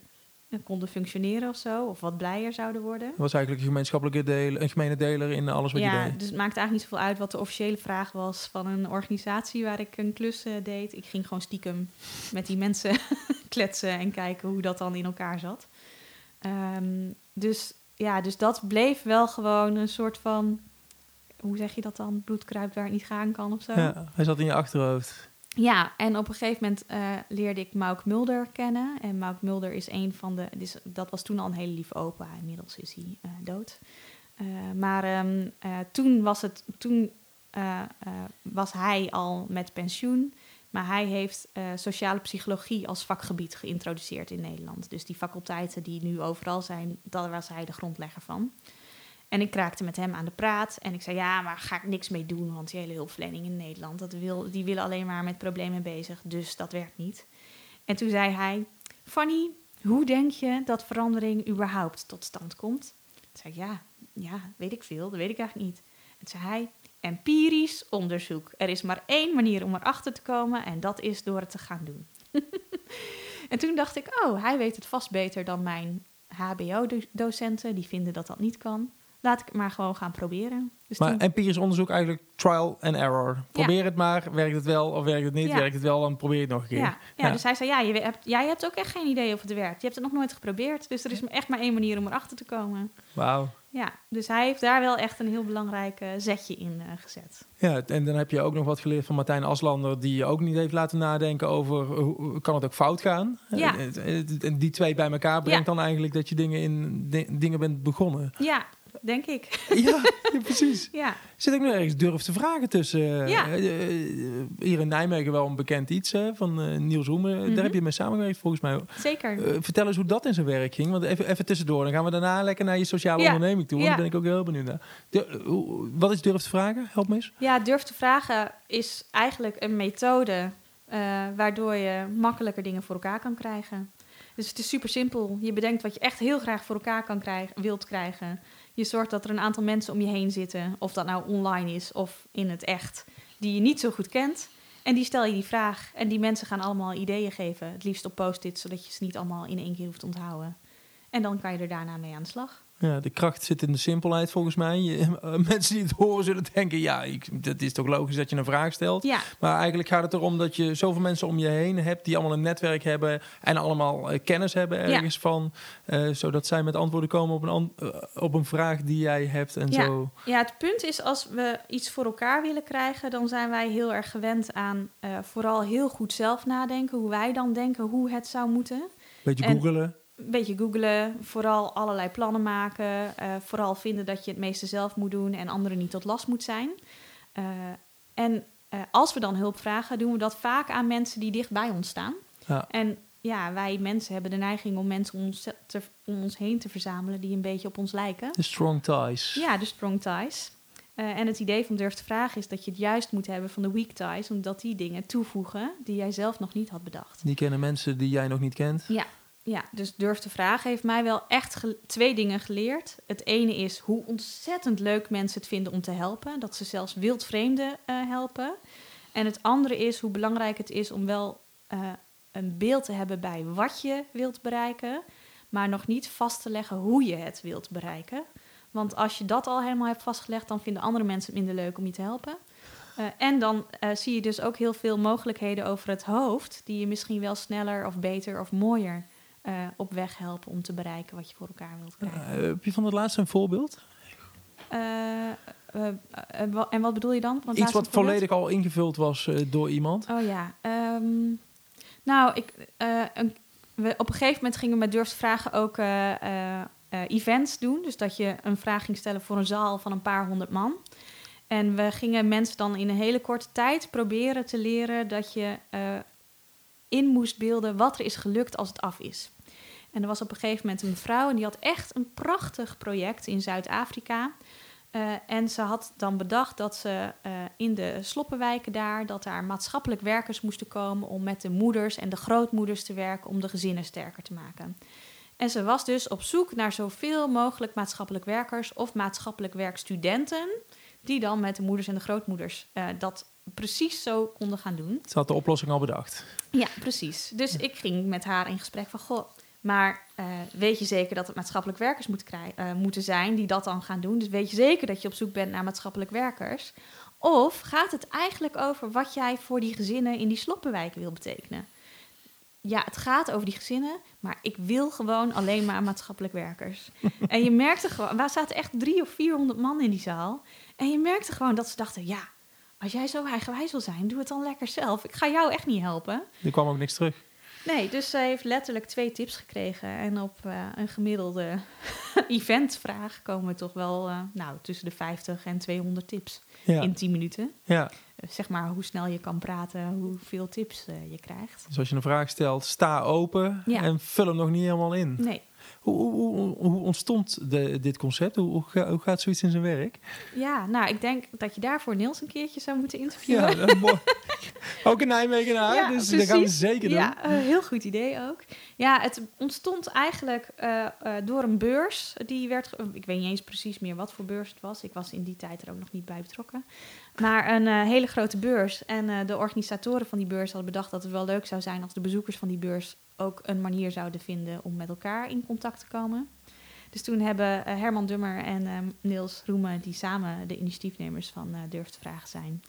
eh, konden functioneren of zo. Of wat blijer zouden worden. Dat was eigenlijk een gemeenschappelijke deel, een gemene deler in alles wat Ja, je deed. dus het maakte eigenlijk niet zoveel uit wat de officiële vraag was van een organisatie waar ik een klus eh, deed. Ik ging gewoon stiekem met die mensen kletsen en kijken hoe dat dan in elkaar zat. Ehm, dus ja, dus dat bleef wel gewoon een soort van, hoe zeg je dat dan? Bloed kruipt waar het niet gaan kan of zo. Ja, hij zat in je achterhoofd. Ja, en op een gegeven moment eh, leerde ik Mauk Mulder kennen. En Mauk Mulder is een van de. Dus dat was toen al een hele lieve opa. Inmiddels is hij eh, dood. Eh, maar ehm, eh, toen, was, het, toen was hij al met pensioen. Maar hij heeft sociale psychologie als vakgebied geïntroduceerd in Nederland. Dus die faculteiten die nu overal zijn, daar was hij de grondlegger van. En ik raakte met hem aan de praat. En ik zei, ja, maar ga ik niks mee doen. Want die hele hulpverlening in Nederland, dat wil, die willen alleen maar met problemen bezig. Dus dat werkt niet. En toen zei hij, Fanny, hoe denk je dat verandering überhaupt tot stand komt? Toen zei ik, ja, ja, weet ik veel. Dat weet ik eigenlijk niet. En zei hij, empirisch onderzoek. Er is maar één manier om erachter te komen. En dat is door het te gaan doen. en toen dacht ik, oh, hij weet het vast beter dan mijn HBO-docenten. Die vinden dat dat niet kan. Laat ik het maar gewoon gaan proberen. Dus Maar toen- empirisch onderzoek eigenlijk trial and error. Probeer het maar. Werkt het wel of werkt het niet? Ja. Werkt het wel, dan probeer het nog een keer. Ja, ja, dus hij zei, ja, je hebt, jij hebt ook echt geen idee of het werkt. Je hebt het nog nooit geprobeerd. Dus er is echt maar één manier om erachter te komen. Wauw. Ja, dus hij heeft daar wel echt een heel belangrijk eh, zetje in eh, gezet. Ja, en dan heb je ook nog wat geleerd van Martijn Aslander... die je ook niet heeft laten nadenken over... hoe kan het ook fout gaan? Ja. En- En die twee bij elkaar brengt dan eigenlijk... dat je dingen in di- dingen bent begonnen. Ja, denk ik. Ja, ja, precies. Ja, Zit ook nog ergens durf te vragen tussen. eh, Ja. eh, eh, hier in Nijmegen wel een bekend iets hè, van Niels. Mhm. Daar heb je mee samengewerkt volgens mij. zeker. Vertel eens hoe dat in zijn werk ging. Want even, even tussendoor. Dan gaan we daarna lekker naar je sociale Ja. onderneming toe. Want daar ben ik ook heel benieuwd naar. Wat is durf te vragen? Help me eens. Ja, durf te vragen is eigenlijk een methode waardoor je makkelijker dingen voor elkaar kan krijgen. Dus het is super simpel. Je bedenkt wat je echt heel graag voor elkaar kan krijgen, wilt krijgen. Je zorgt dat er een aantal mensen om je heen zitten, of dat nou online is of in het echt, die je niet zo goed kent. En die stel je die vraag. En die mensen gaan allemaal ideeën geven. Het liefst op post-its, zodat je ze niet allemaal in één keer hoeft te onthouden. En dan kan je er daarna mee aan de slag. Ja, de kracht zit in de simpelheid volgens mij. Je- eh, mensen die het horen zullen denken... ja, ik, dat is toch logisch dat je een vraag stelt. Ja, Maar eigenlijk gaat het erom dat je zoveel mensen om je heen hebt... die allemaal een netwerk hebben en allemaal eh, kennis hebben ergens van. eh, zodat zij met antwoorden komen op een, op een vraag die jij hebt en Ja. zo. Ja, het punt is als we iets voor elkaar willen krijgen, dan zijn wij heel erg gewend aan vooral heel goed zelf nadenken, hoe wij dan denken hoe het zou moeten. Beetje En- googelen. Een beetje googelen, vooral allerlei plannen maken, eh, vooral vinden dat je het meeste zelf moet doen en anderen niet tot last moet zijn. Eh, en eh, als we dan hulp vragen, doen we dat vaak aan mensen die dicht bij ons staan. Ja. En ja, wij mensen hebben de neiging om mensen om ons, te- om ons heen te verzamelen die een beetje op ons lijken. De strong ties. Ja, de strong ties. En het idee van durf te vragen is dat je het juist moet hebben van de weak ties, omdat die dingen toevoegen die jij zelf nog niet had bedacht. Die kennen mensen die jij nog niet kent. Ja, dus durf te vragen heeft mij wel echt twee dingen geleerd. Het ene is hoe ontzettend leuk mensen het vinden om te helpen, dat ze zelfs wildvreemden eh helpen. En het andere is hoe belangrijk het is om wel eh, een beeld te hebben bij wat je wilt bereiken, maar nog niet vast te leggen hoe je het wilt bereiken. Want als je dat al helemaal hebt vastgelegd, dan vinden andere mensen het minder leuk om je te helpen. Eh, en dan zie je dus ook heel veel mogelijkheden over het hoofd, die je misschien wel sneller of beter of mooier eh, op weg helpen om te bereiken wat je voor elkaar wilt Eh, krijgen. heb je van het laatste een voorbeeld? Eh, eh, eh, en wat bedoel je dan? Want Iets wat volledig al ingevuld was eh, door iemand. Oh ja. ehm, nou, ik, eh, een, we, op een gegeven moment gingen we met Durf te Vragen ook eh, eh, eh, events doen. Dus dat je een vraag ging stellen voor een zaal van een paar honderd man. En we gingen mensen dan in een hele korte tijd proberen te leren dat je eh, in moest beelden wat er is gelukt als het af is. En er was op een gegeven moment een mevrouw en die had echt een prachtig project in Zuid-Afrika. Eh, en ze had dan bedacht dat ze eh, in de sloppenwijken daar, dat daar maatschappelijk werkers moesten komen om met de moeders en de grootmoeders te werken om de gezinnen sterker te maken. En ze was dus op zoek naar zoveel mogelijk maatschappelijk werkers of maatschappelijk werkstudenten, die dan met de moeders en de grootmoeders eh, dat precies zo konden gaan doen. Ze had de oplossing al bedacht. Ja, precies. Dus ik ging met haar in gesprek van, goh, maar eh, weet je zeker dat het maatschappelijk werkers moet eh, moeten zijn die dat dan gaan doen? Dus weet je zeker dat je op zoek bent naar maatschappelijk werkers? Of gaat het eigenlijk over wat jij voor die gezinnen in die sloppenwijken wil betekenen? Ja, het gaat over die gezinnen, maar ik wil gewoon alleen maar maatschappelijk werkers. en je merkte gewoon, waar zaten echt drie of vierhonderd man in die zaal. En je merkte gewoon dat ze dachten, ja, als jij zo eigenwijs wil zijn, doe het dan lekker zelf. Ik ga jou echt niet helpen. Er kwam ook niks terug. Nee, dus zij heeft letterlijk twee tips gekregen. En op eh, een gemiddelde eventvraag komen we toch wel eh, nou, tussen de 50 en 200 tips Ja. in 10 minuten. ja. Eh, zeg maar hoe snel je kan praten, hoeveel tips je krijgt. Dus als je een vraag stelt, sta open Ja. en vul hem nog niet helemaal in. Nee, Hoe, hoe, hoe, hoe ontstond de, dit concept? Hoe, hoe, ga- hoe gaat zoiets in zijn werk? ja, nou, ik denk dat je daarvoor Niels een keertje zou moeten interviewen. Ja, mooi. ook een Nijmegenaar, Ja, dus dat gaan we precies. zeker doen. Ja, een heel goed idee ook. Ja, het ontstond eigenlijk eh, eh, door een beurs. Die werd, ik weet niet eens precies meer wat voor beurs het was. Ik was in die tijd er ook nog niet bij betrokken. Maar een eh, hele grote beurs. En eh, de organisatoren van die beurs hadden bedacht dat het wel leuk zou zijn als de bezoekers van die beurs ook een manier zouden vinden om met elkaar in contact te komen. Dus toen hebben eh, Herman Dummer en eh, Niels Roemen, die samen de initiatiefnemers van eh, Durf te Vragen zijn,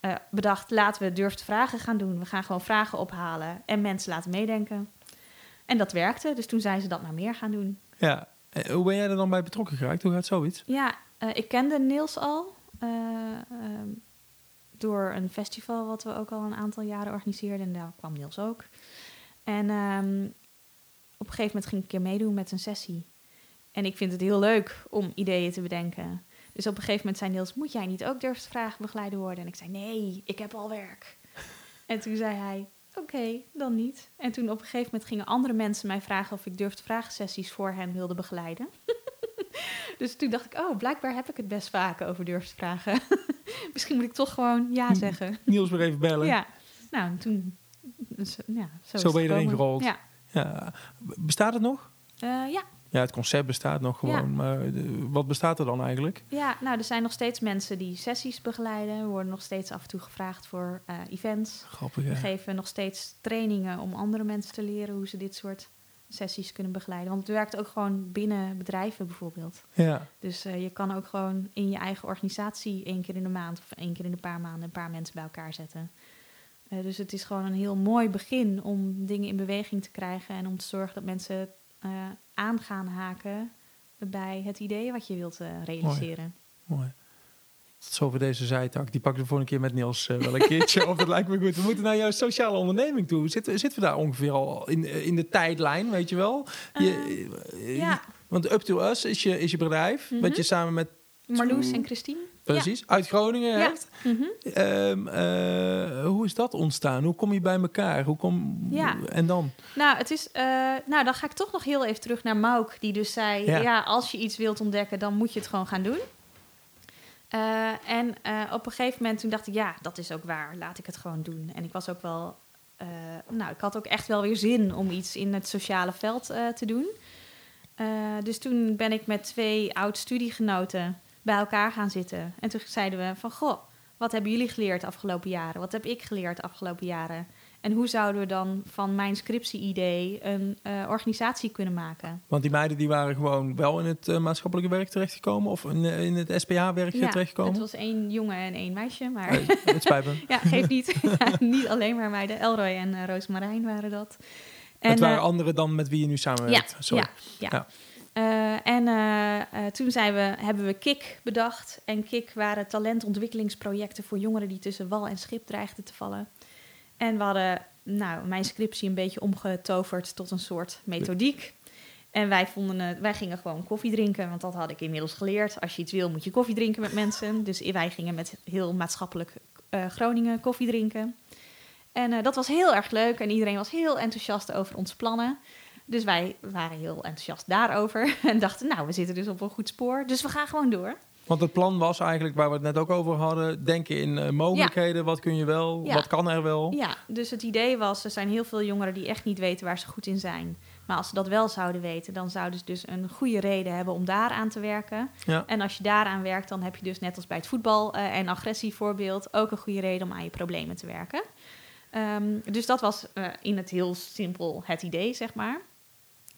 eh, bedacht, laten we Durf te Vragen gaan doen. We gaan gewoon vragen ophalen en mensen laten meedenken. En dat werkte, dus toen zijn ze dat maar meer gaan doen. Ja. Hoe ben jij er dan bij betrokken geraakt? Hoe gaat zoiets? Ja, ik kende Niels al eh, ehm, door een festival wat we ook al een aantal jaren organiseerden. En daar kwam Niels ook. En ehm, op een gegeven moment ging ik een keer meedoen met een sessie. En ik vind het heel leuk om ideeën te bedenken. Dus op een gegeven moment zei Niels, moet jij niet ook durf vragen begeleider worden? En ik zei, nee, ik heb al werk. en toen zei hij, oké, dan niet. En toen op een gegeven moment gingen andere mensen mij vragen of ik durfde vraagsessies voor hen wilde begeleiden. dus toen dacht ik, oh, blijkbaar heb ik het best vaak over durfde vragen. Misschien moet ik toch gewoon ja zeggen. Niels weer even bellen. Ja, nou, toen... dus, ja, zo, Zo ben je erin gerold. Ja. Ja. Bestaat het nog? Eh, ja, Ja, het concept bestaat nog gewoon. Ja. Maar eh, wat bestaat er dan eigenlijk? Ja, nou, er zijn nog steeds mensen die sessies begeleiden. We worden nog steeds af en toe gevraagd voor eh, events. Grappig, We geven nog steeds trainingen om andere mensen te leren hoe ze dit soort sessies kunnen begeleiden. Want het werkt ook gewoon binnen bedrijven bijvoorbeeld. Ja. Dus je kan ook gewoon in je eigen organisatie één keer in de maand of één keer in de paar maanden een paar mensen bij elkaar zetten. Dus het is gewoon een heel mooi begin om dingen in beweging te krijgen en om te zorgen dat mensen eh, aan gaan haken bij het idee wat je wilt eh, realiseren. Mooi. Tot zover deze zijtak. Die pakken we voor een keer met Niels eh, wel een keertje op. Dat lijkt me goed. We moeten naar jouw sociale onderneming toe. Zitten, zitten we daar ongeveer al in, in de tijdlijn, weet je wel? Je, eh, Ja, Want Up to Us is je, is je bedrijf. Mhm. Wat je samen met, Marloes en Christine. Precies, uit Groningen hebt. Mhm. Ehm, eh, hoe is dat ontstaan? Hoe kom je bij elkaar? Hoe kom, Ja. En dan? Nou, het is, eh, nou, dan ga ik toch nog heel even terug naar Mauk, die dus zei: Ja. ja. als je iets wilt ontdekken, dan moet je het gewoon gaan doen. Eh, en eh, op een gegeven moment toen dacht ik, ja, dat is ook waar, laat ik het gewoon doen. En ik was ook wel, eh, nou, ik had ook echt wel weer zin om iets in het sociale veld eh, te doen. Eh, dus toen ben ik met twee oud-studiegenoten bij elkaar gaan zitten. En toen zeiden we van, goh, wat hebben jullie geleerd de afgelopen jaren? Wat heb ik geleerd de afgelopen jaren? En hoe zouden we dan van mijn scriptie-idee een eh, organisatie kunnen maken? Want die meiden die waren gewoon wel in het eh, maatschappelijke werk terechtgekomen. Of in, eh, in het SPA-werk het terechtgekomen. was één jongen en één meisje, maar Eh, het spijt me. ja, geeft niet. Ja, niet alleen maar meiden. Elroy en uh, Roosmarijn waren dat. En, het waren anderen dan met wie je nu samenwerkt. ja, Sorry. ja, Ja. Eh, en eh, eh, toen zijn we, hebben we KIK bedacht. En KIK waren talentontwikkelingsprojecten voor jongeren die tussen wal en schip dreigden te vallen. En we hadden nou, mijn scriptie een beetje omgetoverd tot een soort methodiek. En wij, vonden wij gingen gewoon koffie drinken, want dat had ik inmiddels geleerd. Als je iets wil, moet je koffie drinken met mensen. Dus wij gingen met heel maatschappelijk Groningen koffie drinken. En dat was heel erg leuk en iedereen was heel enthousiast over onze plannen. Dus wij waren heel enthousiast daarover en dachten, nou, we zitten dus op een goed spoor. Dus we gaan gewoon door. Want het plan was eigenlijk, waar we het net ook over hadden, denken in eh, mogelijkheden. Wat kun je wel, Ja. wat kan er wel? Ja, dus het idee was, er zijn heel veel jongeren die echt niet weten waar ze goed in zijn. Maar als ze dat wel zouden weten, dan zouden ze dus een goede reden hebben om daaraan te werken. Ja. En als je daaraan werkt, dan heb je dus net als bij het voetbal eh, en agressievoorbeeld ook een goede reden om aan je problemen te werken. Ehm, dus dat was eh, in het heel simpel het idee, zeg maar.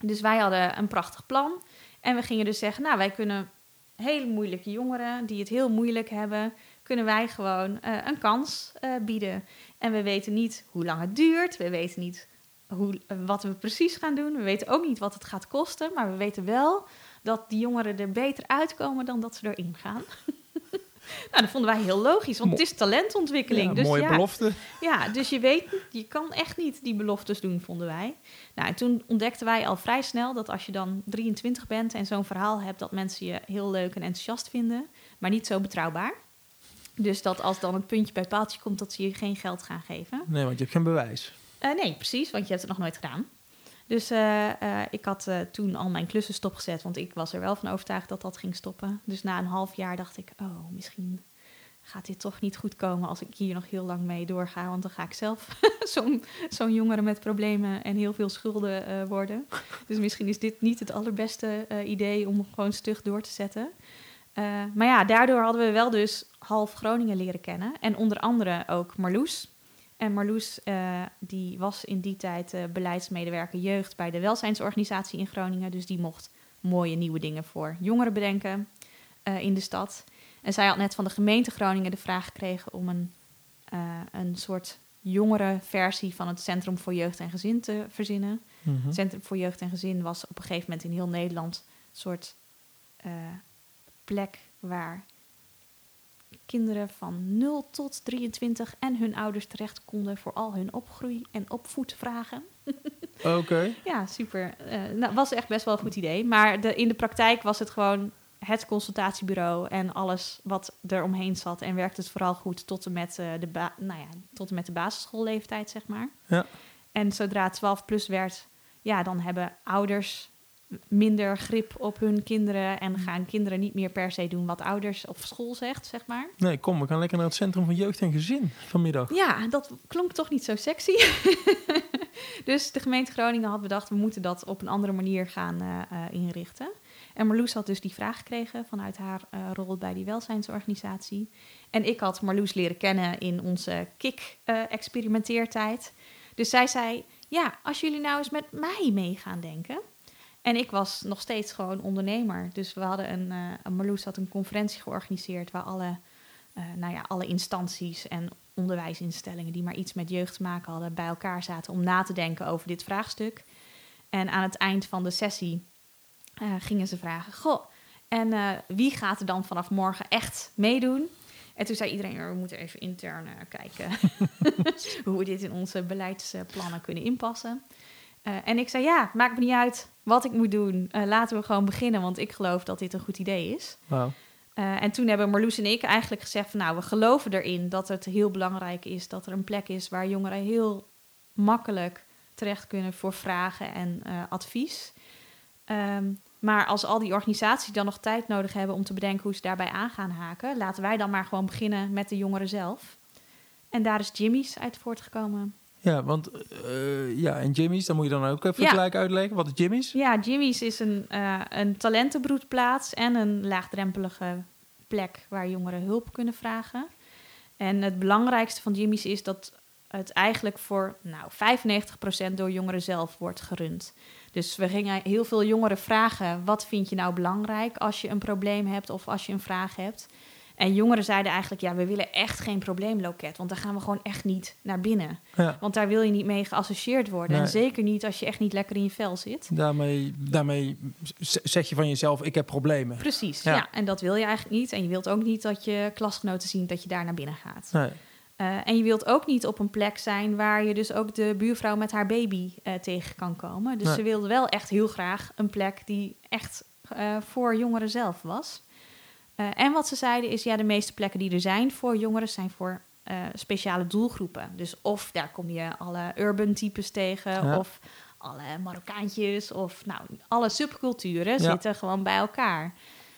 Dus wij hadden een prachtig plan. En we gingen dus zeggen, nou, wij kunnen hele moeilijke jongeren die het heel moeilijk hebben, kunnen wij gewoon eh, een kans eh, bieden. En we weten niet hoe lang het duurt. We weten niet hoe, eh, wat we precies gaan doen. We weten ook niet wat het gaat kosten. Maar we weten wel dat die jongeren er beter uitkomen dan dat ze erin gaan. nou, dat vonden wij heel logisch, want het is talentontwikkeling. Ja, dus mooie ja, belofte. ja, dus je weet, je kan echt niet die beloftes doen, vonden wij. Nou, en toen ontdekten wij al vrij snel dat als je dan 23 bent en zo'n verhaal hebt, dat mensen je heel leuk en enthousiast vinden, maar niet zo betrouwbaar. Dus dat als dan het puntje bij het paaltje komt, dat ze je geen geld gaan geven. Nee, want je hebt geen bewijs. Eh, nee, precies, want je hebt het nog nooit gedaan. Dus eh, eh, ik had eh, toen al mijn klussen stopgezet, want ik was er wel van overtuigd dat dat ging stoppen. Dus na een half jaar dacht ik, oh, misschien gaat dit toch niet goed komen als ik hier nog heel lang mee doorga. Want dan ga ik zelf zo'n jongere met problemen en heel veel schulden worden. Dus misschien is dit niet het allerbeste idee om gewoon stug door te zetten. Maar ja, daardoor hadden we wel dus half Groningen leren kennen. En onder andere ook Marloes. En Marloes eh, die was in die tijd eh, beleidsmedewerker jeugd bij de welzijnsorganisatie in Groningen. Dus die mocht mooie nieuwe dingen voor jongeren bedenken eh, in de stad. En zij had net van de gemeente Groningen de vraag gekregen om een, een soort jongere versie van het Centrum voor Jeugd en Gezin te verzinnen. Mhm. Het Centrum voor Jeugd en Gezin was op een gegeven moment in heel Nederland een soort plek waar kinderen van 0 tot 23 en hun ouders terecht konden voor al hun opgroei- en opvoedvragen. Oké. Ja, super. Eh nou, was echt best wel een goed idee. Maar de, in de praktijk was het gewoon het consultatiebureau en alles wat er omheen zat. En werkte het vooral goed tot en met, eh, de, ba- nou ja, tot en met de basisschoolleeftijd, zeg maar. Ja. En zodra het 12 plus werd, ja, dan hebben ouders minder grip op hun kinderen. En gaan kinderen niet meer per se doen wat ouders of school zegt, zeg maar. Nee, kom, we gaan lekker naar het Centrum van Jeugd en Gezin vanmiddag. Ja, dat klonk toch niet zo sexy. dus de gemeente Groningen had bedacht, we moeten dat op een andere manier gaan eh, eh, inrichten. En Marloes had dus die vraag gekregen vanuit haar eh, rol bij die welzijnsorganisatie. En ik had Marloes leren kennen in onze KIK-experimenteertijd. dus zij zei, ja, als jullie nou eens met mij mee gaan denken... En ik was nog steeds gewoon ondernemer. Dus we hadden een, uh, Marloes had een conferentie georganiseerd waar alle, uh, nou ja, alle instanties en onderwijsinstellingen die maar iets met jeugd te maken hadden, bij elkaar zaten om na te denken over dit vraagstuk. En aan het eind van de sessie uh, gingen ze vragen: Goh, en wie gaat er dan vanaf morgen echt meedoen? En toen zei iedereen: We moeten even intern kijken hoe we dit in onze beleidsplannen kunnen inpassen. Uh, en ik zei, ja, maakt me niet uit wat ik moet doen. Uh, laten we gewoon beginnen, want ik geloof dat dit een goed idee is. Wow. Uh, en toen hebben Marloes en ik eigenlijk gezegd van... nou, we geloven erin dat het heel belangrijk is... dat er een plek is waar jongeren heel makkelijk terecht kunnen... voor vragen en advies. Um, maar als al die organisaties dan nog tijd nodig hebben... om te bedenken hoe ze daarbij aan gaan haken... laten wij dan maar gewoon beginnen met de jongeren zelf. En daar is Jimmy's uit voortgekomen. Ja, want uh, ja, en Jimmy's, dan moet je dan ook even ja. gelijk uitleggen. Wat is Jimmy's? Ja, Jimmy's is een, uh, een talentenbroedplaats en een laagdrempelige plek waar jongeren hulp kunnen vragen. En het belangrijkste van Jimmy's is dat het eigenlijk voor nou, 95% door jongeren zelf wordt gerund. Dus we gingen heel veel jongeren vragen: wat vind je nou belangrijk als je een probleem hebt of als je een vraag hebt? En jongeren zeiden eigenlijk, ja, we willen echt geen probleemloket. Want daar gaan we gewoon echt niet naar binnen. Ja. Want daar wil je niet mee geassocieerd worden. Nee. En zeker niet als je echt niet lekker in je vel zit. Daarmee, daarmee zeg je van jezelf, ik heb problemen. Precies, Ja. ja. En dat wil je eigenlijk niet. En je wilt ook niet dat je klasgenoten zien dat je daar naar binnen gaat. Nee. Uh, en je wilt ook niet op een plek zijn waar je dus ook de buurvrouw met haar baby uh, tegen kan komen. Dus Nee. ze wilde wel echt heel graag een plek die echt uh, voor jongeren zelf was. Uh, en wat ze zeiden is, ja, de meeste plekken die er zijn voor jongeren zijn voor uh, speciale doelgroepen. Dus of daar kom je alle urban types tegen, Ja. of alle Marokkaantjes, of nou, alle subculturen Ja. zitten gewoon bij elkaar.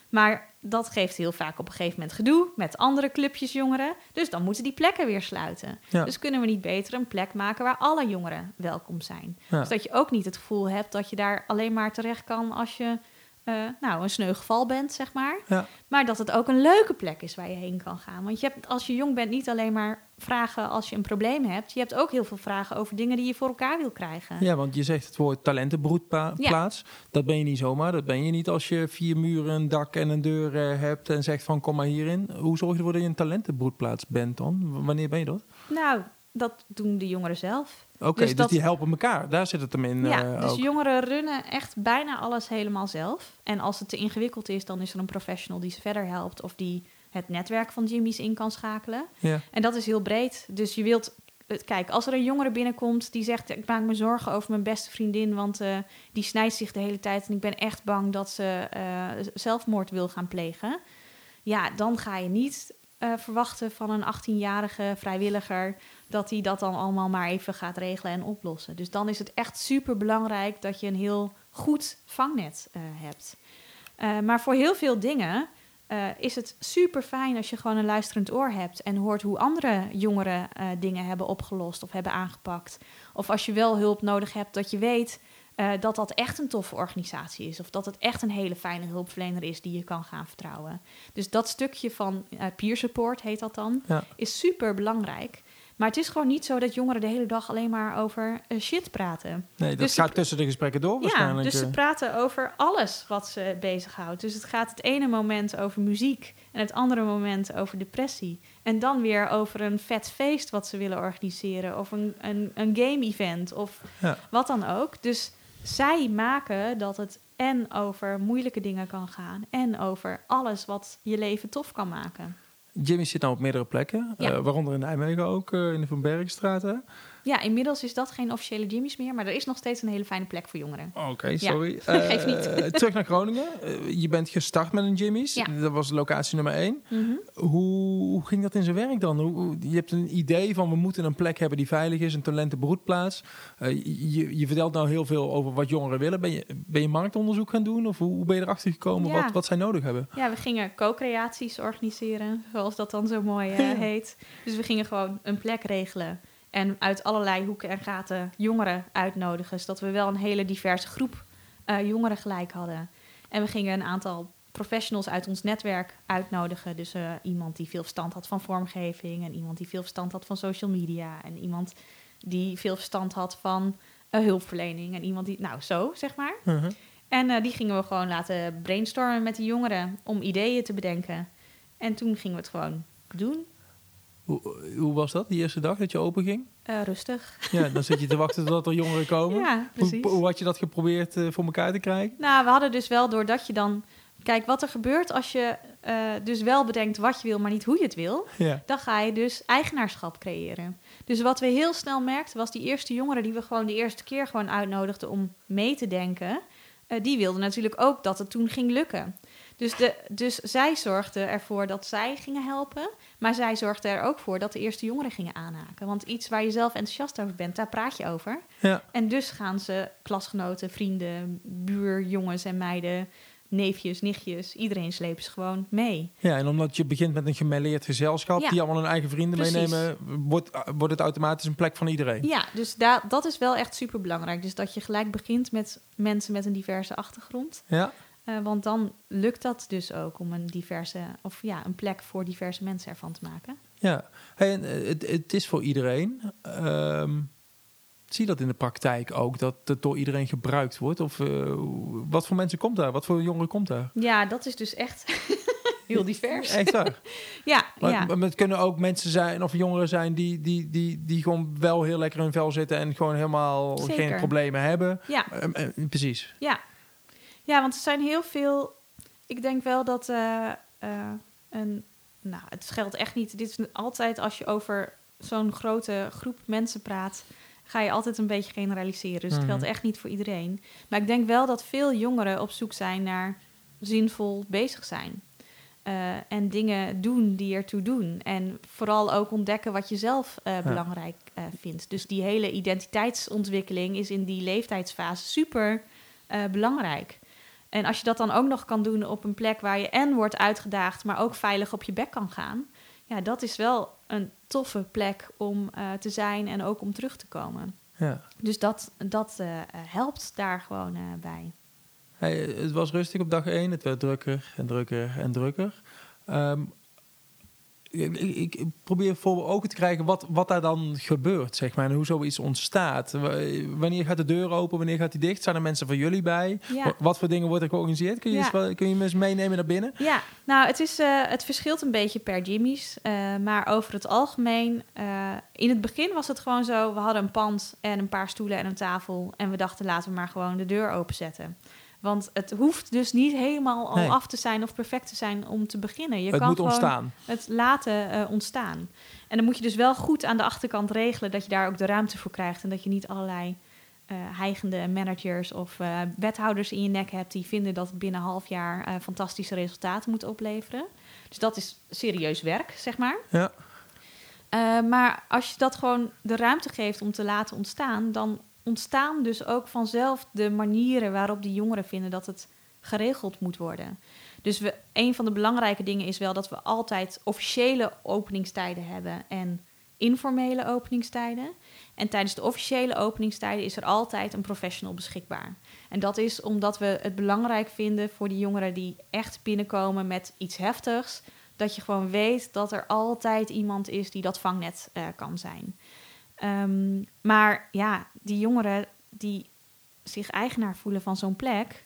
Maar dat geeft heel vaak op een gegeven moment gedoe met andere clubjes jongeren. Dus dan moeten die plekken weer sluiten. Ja. Dus kunnen we niet beter een plek maken waar alle jongeren welkom zijn. Ja. Dus dat je ook niet het gevoel hebt dat je daar alleen maar terecht kan als je eh, nou, een sneu geval bent, zeg maar. Ja. Maar dat het ook een leuke plek is waar je heen kan gaan. Want je hebt, als je jong bent, niet alleen maar vragen als je een probleem hebt. Je hebt ook heel veel vragen over dingen die je voor elkaar wil krijgen. Ja, want je zegt het woord talentenbroedplaats. Dat ben je niet zomaar. Dat ben je niet als je vier muren, een dak en een deur eh, hebt en zegt van kom maar hierin. Hoe zorg je ervoor dat je een talentenbroedplaats bent dan? W- Wanneer ben je dat? Nou, dat doen de jongeren zelf. Oké, Dus dus, die helpen elkaar. Daar zit het hem in. ja, eh, dus ook. jongeren runnen echt bijna alles helemaal zelf. En als het te ingewikkeld is, dan is er een professional die ze verder helpt... of die het netwerk van Jimmy's in kan schakelen. Ja. En dat is heel breed. Dus je wilt... het- Kijk, als er een jongere binnenkomt die zegt... ik maak me zorgen over mijn beste vriendin... want eh, die snijdt zich de hele tijd... en ik ben echt bang dat ze eh, zelfmoord wil gaan plegen... ja, dan ga je niet eh, verwachten van een 18-jarige vrijwilliger... dat hij dat dan allemaal maar even gaat regelen en oplossen. Dus dan is het echt super belangrijk... dat je een heel goed vangnet eh, hebt. Eh, maar voor heel veel dingen eh, is het super fijn als je gewoon een luisterend oor hebt en hoort hoe andere jongeren dingen hebben opgelost of hebben aangepakt. Of als je wel hulp nodig hebt, dat je weet dat dat echt een toffe organisatie is. Of dat het echt een hele fijne hulpverlener is die je kan gaan vertrouwen. Dus dat stukje van peer support, heet dat dan, Ja. is super belangrijk. Maar het is gewoon niet zo dat jongeren de hele dag alleen maar over eh, shit praten. Nee, dat Dus gaat tussen de gesprekken door Ja, waarschijnlijk. dus ze eh. praten over alles wat ze bezighoudt. Dus het gaat het ene moment over muziek en het andere moment over depressie. En dan weer over een vet feest wat ze willen organiseren of een, een, een game-event of Ja. wat dan ook. Dus zij maken dat het en over moeilijke dingen kan gaan en over alles wat je leven tof kan maken. Jimmy zit nou op meerdere plekken, Ja. eh, waaronder in Nijmegen ook, eh, in de Van Bergstraat. Ja, inmiddels is dat geen officiële Jimmy's meer, maar er is nog steeds een hele fijne plek voor jongeren. Oké, sorry. geeft niet. Eh, terug naar Groningen. Eh, je bent gestart met een Jimmy's. Ja. Dat was locatie nummer één. Mhm. Hoe, hoe ging dat in zijn werk dan? Hoe, je hebt een idee van we moeten een plek hebben die veilig is, een talentenbroedplaats. Eh, je, je vertelt nou heel veel over wat jongeren willen. Ben je, ben je marktonderzoek gaan doen of hoe, hoe ben je erachter gekomen Ja. wat, wat zij nodig hebben? Ja, we gingen co-creaties organiseren, zoals dat dan zo mooi heet. Dus we gingen gewoon een plek regelen en uit allerlei hoeken en gaten jongeren uitnodigen, zodat we wel een hele diverse groep eh, jongeren gelijk hadden. En we gingen een aantal professionals uit ons netwerk uitnodigen. Dus eh, iemand die veel verstand had van vormgeving en iemand die veel verstand had van social media en iemand die veel verstand had van eh, hulpverlening en iemand die, nou zo zeg maar. Mhm. En die gingen we gewoon laten brainstormen met de jongeren om ideeën te bedenken. En toen gingen we het gewoon doen. Hoe, hoe was dat, die eerste dag dat je open ging? Eh, rustig. Ja, dan zit je te wachten totdat er jongeren komen. Ja, hoe, precies. hoe had je dat geprobeerd eh, voor elkaar te krijgen? Nou, we hadden dus wel doordat je dan... Kijk, wat er gebeurt als je eh, dus wel bedenkt wat je wil, maar niet hoe je het wil. Ja. Dan ga je dus eigenaarschap creëren. Dus wat we heel snel merkten was die eerste jongeren die we gewoon de eerste keer gewoon uitnodigden om mee te denken. die wilden natuurlijk ook dat het toen ging lukken. Dus, de, dus zij zorgden ervoor dat zij gingen helpen. Maar zij zorgden er ook voor dat de eerste jongeren gingen aanhaken. Want iets waar je zelf enthousiast over bent, daar praat je over. Ja. En dus gaan ze klasgenoten, vrienden, buurjongens en meiden, neefjes, nichtjes, iedereen slepen ze gewoon mee. ja, en omdat je begint met een gemêleerd gezelschap... Ja. die allemaal hun eigen vrienden Precies. meenemen... Wordt, wordt het automatisch een plek van iedereen. Ja, dus da dat is wel echt super belangrijk. Dus dat je gelijk begint met mensen met een diverse achtergrond. Ja. Eh, want dan lukt dat dus ook om een diverse, of ja, een plek voor diverse mensen ervan te maken. Ja, hey, en, eh, het, het is voor iedereen. Ehm, zie je dat in de praktijk ook, dat het door iedereen gebruikt wordt? Of eh, wat voor mensen komt daar? Wat voor jongeren komt daar? Ja, dat is dus echt heel divers. Echt waar? Ja, Maar, ja. maar het kunnen ook mensen zijn of jongeren zijn die, die, die, die gewoon wel heel lekker in hun vel zitten en gewoon helemaal Zeker. geen problemen hebben. ja. Eh, eh, precies. Ja. Ja, want er zijn heel veel. Ik denk wel dat eh, eh, een. Nou, het geldt echt niet. Dit is altijd als je over zo'n grote groep mensen praat, ga je altijd een beetje generaliseren. Dus het Mhm. geldt echt niet voor iedereen. Maar ik denk wel dat veel jongeren op zoek zijn naar zinvol bezig zijn. Eh, en dingen doen die ertoe doen. En vooral ook ontdekken wat je zelf belangrijk vindt. Dus die hele identiteitsontwikkeling is in die leeftijdsfase super belangrijk. En als je dat dan ook nog kan doen op een plek waar je en wordt uitgedaagd, maar ook veilig op je bek kan gaan. Ja, dat is wel een toffe plek om eh, te zijn en ook om terug te komen. Ja. Dus dat, dat eh, helpt daar gewoon eh, bij. Hey, het was rustig op dag één. Het werd drukker en drukker en drukker. Ehm, ik, ik- probeer voor ogen te krijgen wat, wat daar dan gebeurt, zeg maar. En hoe zoiets ontstaat. W- Wanneer gaat de deur open? Wanneer gaat die dicht? Zijn er mensen van jullie bij? Ja. Wat voor dingen wordt er georganiseerd? Kun je, Ja. eens kun je me eens meenemen naar binnen? Ja, nou, het, is, eh, het verschilt een beetje per Jimmy's. eh, maar over het algemeen, eh, in het begin was het gewoon zo... we hadden een pand en een paar stoelen en een tafel... en we dachten, laten we maar gewoon de deur openzetten. Want het hoeft dus niet helemaal al Nee. af te zijn of perfect te zijn om te beginnen. Je het kan moet gewoon ontstaan. het laten eh, ontstaan. En dan moet je dus wel goed aan de achterkant regelen... dat je daar ook de ruimte voor krijgt... en dat je niet allerlei eh heigende managers of eh, wethouders in je nek hebt... die vinden dat het binnen een half jaar fantastische resultaten moet opleveren. Dus dat is serieus werk, zeg maar. Ja. Maar als je dat gewoon de ruimte geeft om te laten ontstaan... dan ontstaan dus ook vanzelf de manieren waarop die jongeren vinden... dat het geregeld moet worden. Dus we, een van de belangrijke dingen is wel dat we altijd officiële openingstijden hebben en informele openingstijden. En tijdens de officiële openingstijden is er altijd een professional beschikbaar. En dat is omdat we het belangrijk vinden voor die jongeren die echt binnenkomen met iets heftigs. Dat je gewoon weet dat er altijd iemand is die dat vangnet eh, kan zijn. Ehm, maar ja, die jongeren die zich eigenaar voelen van zo'n plek,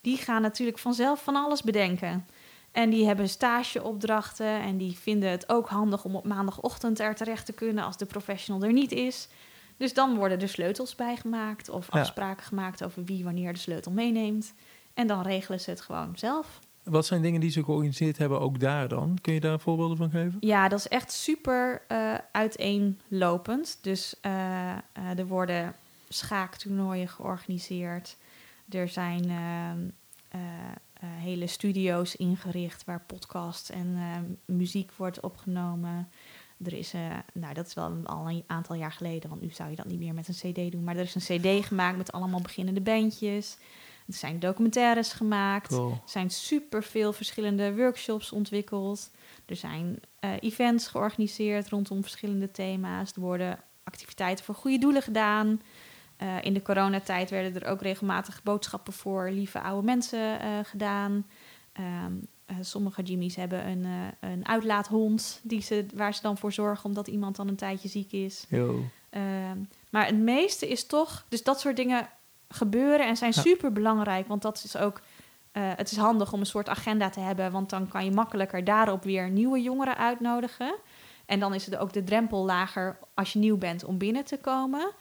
die gaan natuurlijk vanzelf van alles bedenken. En die hebben stageopdrachten en die vinden het ook handig om op maandagochtend er terecht te kunnen als de professional er niet is. Dus dan worden er sleutels bijgemaakt of Ja. afspraken gemaakt over wie wanneer de sleutel meeneemt. En dan regelen ze het gewoon zelf. Wat zijn dingen die ze georganiseerd hebben ook daar dan? Kun je daar voorbeelden van geven? Ja, dat is echt super uh, uiteenlopend. Dus uh, er worden schaaktoernooien georganiseerd. Er zijn hele studio's ingericht waar podcast en muziek wordt opgenomen. Er is, uh, nou dat is wel al een aantal jaar geleden, want nu zou je dat niet meer met een cd doen. Maar er is een cd gemaakt met allemaal beginnende bandjes. Er zijn documentaires gemaakt. Er zijn superveel verschillende workshops ontwikkeld. Er zijn uh, events georganiseerd rondom verschillende thema's. Er worden activiteiten voor goede doelen gedaan. Uh, in de coronatijd werden er ook regelmatig boodschappen voor lieve oude mensen gedaan. Um, uh, sommige Jimmy's hebben een, een uitlaathond die ze, waar ze dan voor zorgen omdat iemand dan een tijdje ziek is. Uh, maar het meeste is toch, dus dat soort dingen gebeuren en zijn ja. super belangrijk, want dat is ook, eh, het is handig om een soort agenda te hebben, want dan kan je makkelijker daarop weer nieuwe jongeren uitnodigen. En dan is het ook de drempel lager als je nieuw bent om binnen te komen.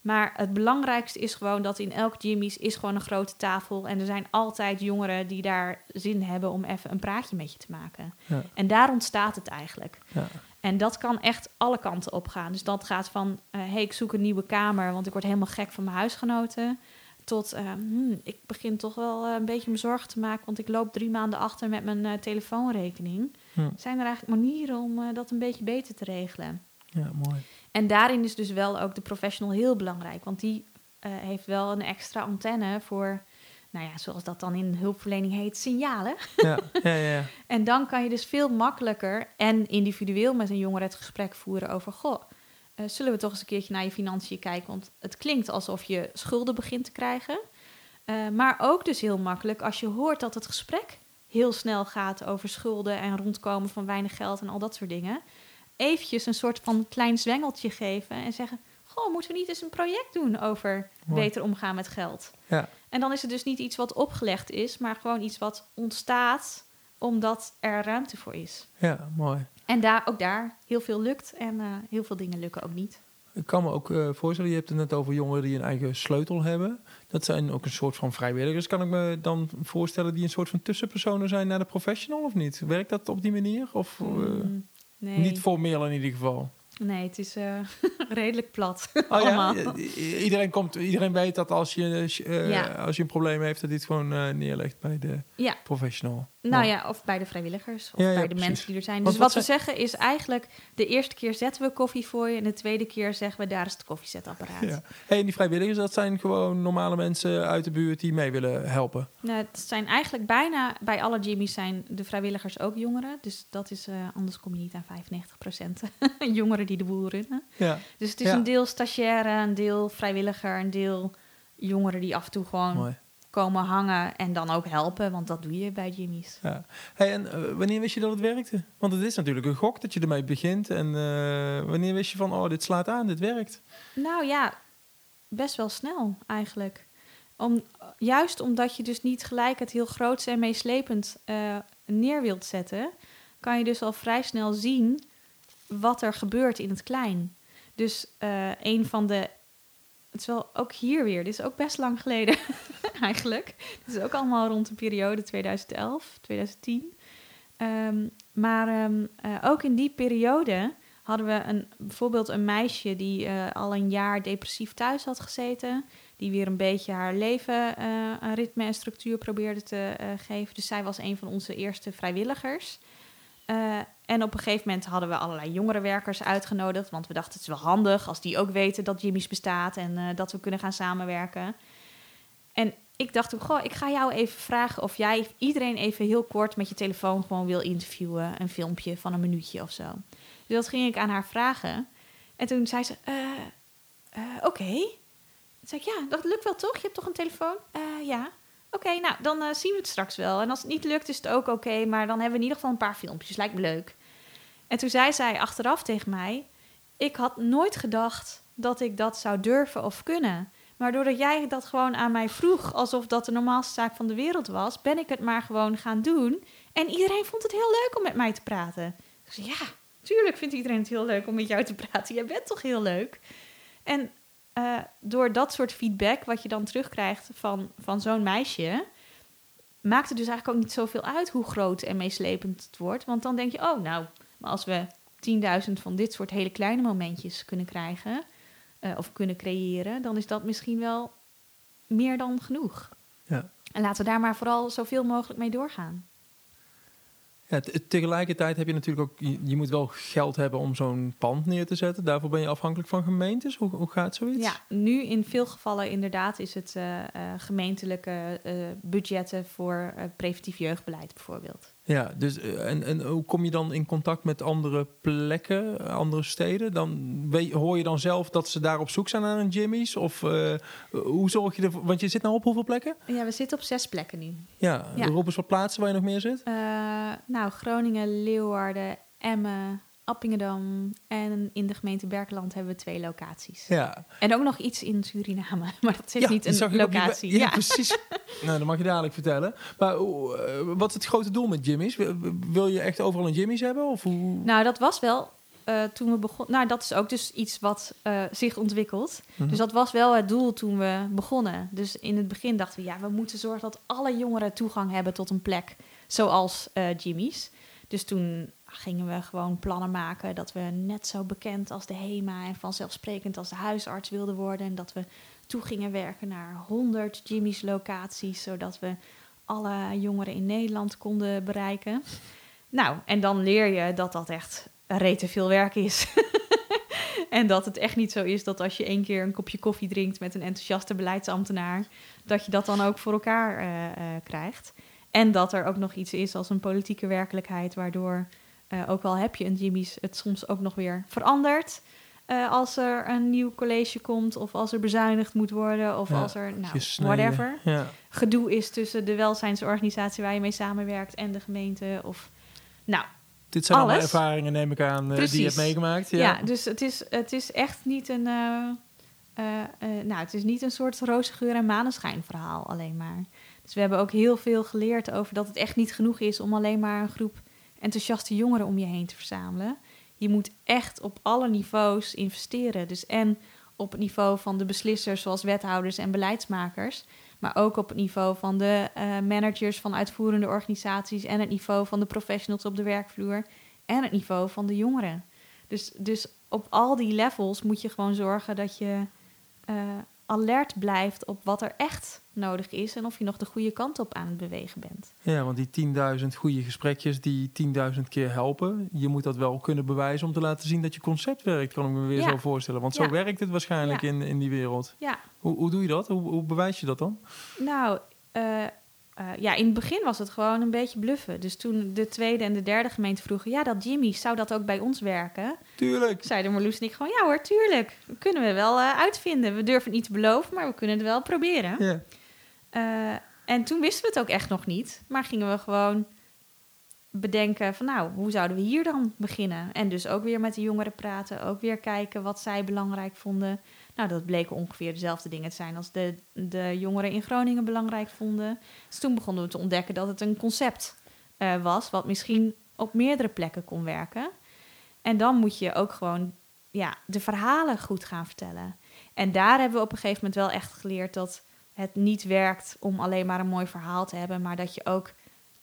Maar het belangrijkste is gewoon dat in elk Jimmy's is gewoon een grote tafel. En er zijn altijd jongeren die daar zin hebben om even een praatje met je te maken. Ja. En daar ontstaat het eigenlijk. Ja. En dat kan echt alle kanten op gaan. Dus dat gaat van, hé, uh, hey, ik zoek een nieuwe kamer, want ik word helemaal gek van mijn huisgenoten. Tot, uh, hmm, ik begin toch wel uh, een beetje me zorgen te maken, want ik loop drie maanden achter met mijn uh, telefoonrekening. Hm. Zijn er eigenlijk manieren om dat een beetje beter te regelen? Ja, mooi. En daarin is dus wel ook de professional heel belangrijk. Want die heeft wel een extra antenne voor, nou ja, zoals dat dan in hulpverlening heet, signalen. Ja, ja, ja. en dan kan je dus veel makkelijker en individueel met een jongere het gesprek voeren over, goh, uh, zullen we toch eens een keertje naar je financiën kijken? Want het klinkt alsof je schulden begint te krijgen. Uh, maar ook dus heel makkelijk als je hoort dat het gesprek heel snel gaat over schulden en rondkomen van weinig geld en al dat soort dingen eventjes een soort van klein zwengeltje geven en zeggen: Goh, moeten we niet eens een project doen over beter omgaan met geld? Ja. En dan is het dus niet iets wat opgelegd is, maar gewoon iets wat ontstaat omdat er ruimte voor is. Ja, mooi. En daar, ook daar heel veel lukt en uh, heel veel dingen lukken ook niet. Ik kan me ook uh, voorstellen, je hebt het net over jongeren die een eigen sleutel hebben. Dat zijn ook een soort van vrijwilligers. Kan ik me dan voorstellen die een soort van tussenpersonen zijn naar de professional of niet? Werkt dat op die manier? Of, uh... Nee. Niet formeel in ieder geval. Nee, het is uh, redelijk plat. Oh, ja? iedereen, komt, iedereen weet dat als je, uh, ja. als je een probleem heeft, dat dit gewoon uh, neerlegt bij de ja. professional. Nou ja, of bij de vrijwilligers, of bij de mensen die er zijn. dus wat, we zeggen is eigenlijk, de eerste keer zetten we koffie voor je... en de tweede keer zeggen we, daar is het koffiezetapparaat. Ja. Hey, en die vrijwilligers, dat zijn gewoon normale mensen uit de buurt... die mee willen helpen? Nou, het zijn eigenlijk bijna, bij alle Jimmy's zijn de vrijwilligers ook jongeren. Dus dat is, uh, anders kom je niet aan 95% jongeren die de boel runnen. Ja. Dus het is een deel stagiaire, een deel vrijwilliger... een deel jongeren die af en toe gewoon... Mooi komen hangen en dan ook helpen, want dat doe je bij Jimmy's. Ja. Hey, en uh, wanneer wist je dat het werkte? Want het is natuurlijk een gok dat je ermee begint. En uh, wanneer wist je van, oh, dit slaat aan, dit werkt? Nou ja, best wel snel eigenlijk. Om, juist omdat je dus niet gelijk het heel groots en meeslepend uh, neer wilt zetten, kan je dus al vrij snel zien wat er gebeurt in het klein. Dus een van de het is wel ook hier weer. Dit is ook best lang geleden eigenlijk. Het is ook allemaal rond de periode 2011, 2010. Um, maar um, uh, ook in die periode hadden we een, bijvoorbeeld een meisje die uh, al een jaar depressief thuis had gezeten. Die weer een beetje haar leven uh, een ritme en structuur probeerde te geven. Dus zij was een van onze eerste vrijwilligers. En op een gegeven moment hadden we allerlei jongerenwerkers uitgenodigd. Want we dachten het is wel handig als die ook weten dat Jimmy's bestaat en uh, dat we kunnen gaan samenwerken. En ik dacht goh, ik ga jou even vragen of jij iedereen even heel kort met je telefoon gewoon wil interviewen. Een filmpje van een minuutje of zo. Dus dat ging ik aan haar vragen. En toen zei ze, uh, oké. Toen zei ik, ja, dat lukt wel toch? Je hebt toch een telefoon? ja. Oké, nou, dan zien we het straks wel. En als het niet lukt, is het ook oké. maar dan hebben we in ieder geval een paar filmpjes. Lijkt me leuk. En toen zei zij achteraf tegen mij: Ik had nooit gedacht dat ik dat zou durven of kunnen. Maar doordat jij dat gewoon aan mij vroeg, alsof dat de normaalste zaak van de wereld was, ben ik het maar gewoon gaan doen. En iedereen vond het heel leuk om met mij te praten. Ik zei: Ja, tuurlijk vindt iedereen het heel leuk om met jou te praten. Jij bent toch heel leuk? En uh, door dat soort feedback, wat je dan terugkrijgt van, van zo'n meisje, maakt het dus eigenlijk ook niet zoveel uit hoe groot en meeslepend het wordt. Want dan denk je, oh nou, maar als we 10.000 van dit soort hele kleine momentjes kunnen krijgen eh, of kunnen creëren, dan is dat misschien wel meer dan genoeg. Ja. En laten we daar maar vooral zoveel mogelijk mee doorgaan. Tegelijkertijd heb je natuurlijk ook, je, moet wel geld hebben om zo'n pand neer te zetten. Daarvoor ben je afhankelijk van gemeentes. Hoe, gaat zoiets? Ja, nu in veel gevallen inderdaad is het eh, eh, gemeentelijke eh, budgetten voor preventief jeugdbeleid bijvoorbeeld. Ja, dus eh, en, en hoe kom je dan in contact met andere plekken, andere steden? Dan weet, hoor je dan zelf dat ze daar op zoek zijn naar een Jimmy's? Of eh, hoe zorg je ervoor? Want je zit nou op hoeveel plekken? Ja, we zitten op zes plekken nu. Ja, Ja. roep eens wat plaatsen waar je nog meer zit. Eh, nou, Groningen, Leeuwarden, Emmen, Appingedam en in de gemeente Berkeland hebben we twee locaties. Ja, En ook nog iets in Suriname, maar dat is ja niet een locatie. Ja, Ja, precies. nou, dat mag je dadelijk vertellen. Maar eh, wat is het grote doel met Jimmy's? Wil, wil je echt overal een Jimmy's hebben? Of hoe? Nou, dat was wel eh, toen we begonnen. Nou, dat is ook dus iets wat eh, zich ontwikkelt. Mhm. Dus dat was wel het doel toen we begonnen. Dus in het begin dachten we, ja, we moeten zorgen dat alle jongeren toegang hebben tot een plek zoals Jimmy's. Dus toen gingen we gewoon plannen maken dat we net zo bekend als de HEMA en vanzelfsprekend als de huisarts wilden worden. En dat we toe gingen werken naar 100 Jimmy's locaties, zodat we alle jongeren in Nederland konden bereiken. Nou, en dan leer je dat dat echt rete veel werk is. en dat het echt niet zo is dat als je één keer een kopje koffie drinkt met een enthousiaste beleidsambtenaar, dat je dat dan ook voor elkaar eh, eh, krijgt. En dat er ook nog iets is als een politieke werkelijkheid, waardoor eh, ook al heb je een Jimmy's, het soms ook nog weer verandert. eh, als er een nieuw college komt, of als er bezuinigd moet worden, of Ja, als er, nou, whatever Ja. gedoe is tussen de welzijnsorganisatie waar je mee samenwerkt en de gemeente. Of, nou, Dit zijn Alles. ervaringen, neem ik aan, eh, die je hebt meegemaakt. ja, dus het is, het is echt niet een. nou, het is niet een soort roze geur en maneschijn verhaal alleen maar. Dus we hebben ook heel veel geleerd over dat het echt niet genoeg is om alleen maar een groep enthousiaste jongeren om je heen te verzamelen. Je moet echt op alle niveaus investeren. Dus en op het niveau van de beslissers, zoals wethouders en beleidsmakers. Maar ook op het niveau van de eh, managers van uitvoerende organisaties. En het niveau van de professionals op de werkvloer. En het niveau van de jongeren. Dus, dus op al die levels moet je gewoon zorgen dat je eh, alert blijft op wat er echt nodig is. En of je nog de goede kant op aan het bewegen bent. Ja, want die 10.000 goede gesprekjes die 10.000 keer helpen, je moet dat wel kunnen bewijzen om te laten zien dat je concept werkt, kan ik me weer Ja. zo voorstellen. Want zo Ja. werkt het waarschijnlijk Ja. in, in die wereld. Ja, Hoe, hoe doe je dat? Hoe, hoe bewijs je dat dan? Nou, eh, eh, ja, in het begin was het gewoon een beetje bluffen. Dus toen de tweede en de derde gemeente vroegen... ja, dat Jimmy, zou dat ook bij ons werken? Tuurlijk. Zeiden Marloes en ik gewoon... ja hoor, tuurlijk. Dat kunnen we wel eh, uitvinden. We durven het niet te beloven, maar we kunnen het wel proberen. Ja. Eh, en toen wisten we het ook echt nog niet. Maar gingen we gewoon bedenken van... nou, hoe zouden we hier dan beginnen? En dus ook weer met de jongeren praten. Ook weer kijken wat zij belangrijk vonden. Nou, dat bleken ongeveer dezelfde dingen te zijn... als de, de jongeren in Groningen belangrijk vonden. Dus toen begonnen we te ontdekken dat het een concept eh, was... wat misschien op meerdere plekken kon werken. En dan moet je ook gewoon ja, de verhalen goed gaan vertellen. En daar hebben we op een gegeven moment wel echt geleerd... dat het niet werkt om alleen maar een mooi verhaal te hebben... maar dat je ook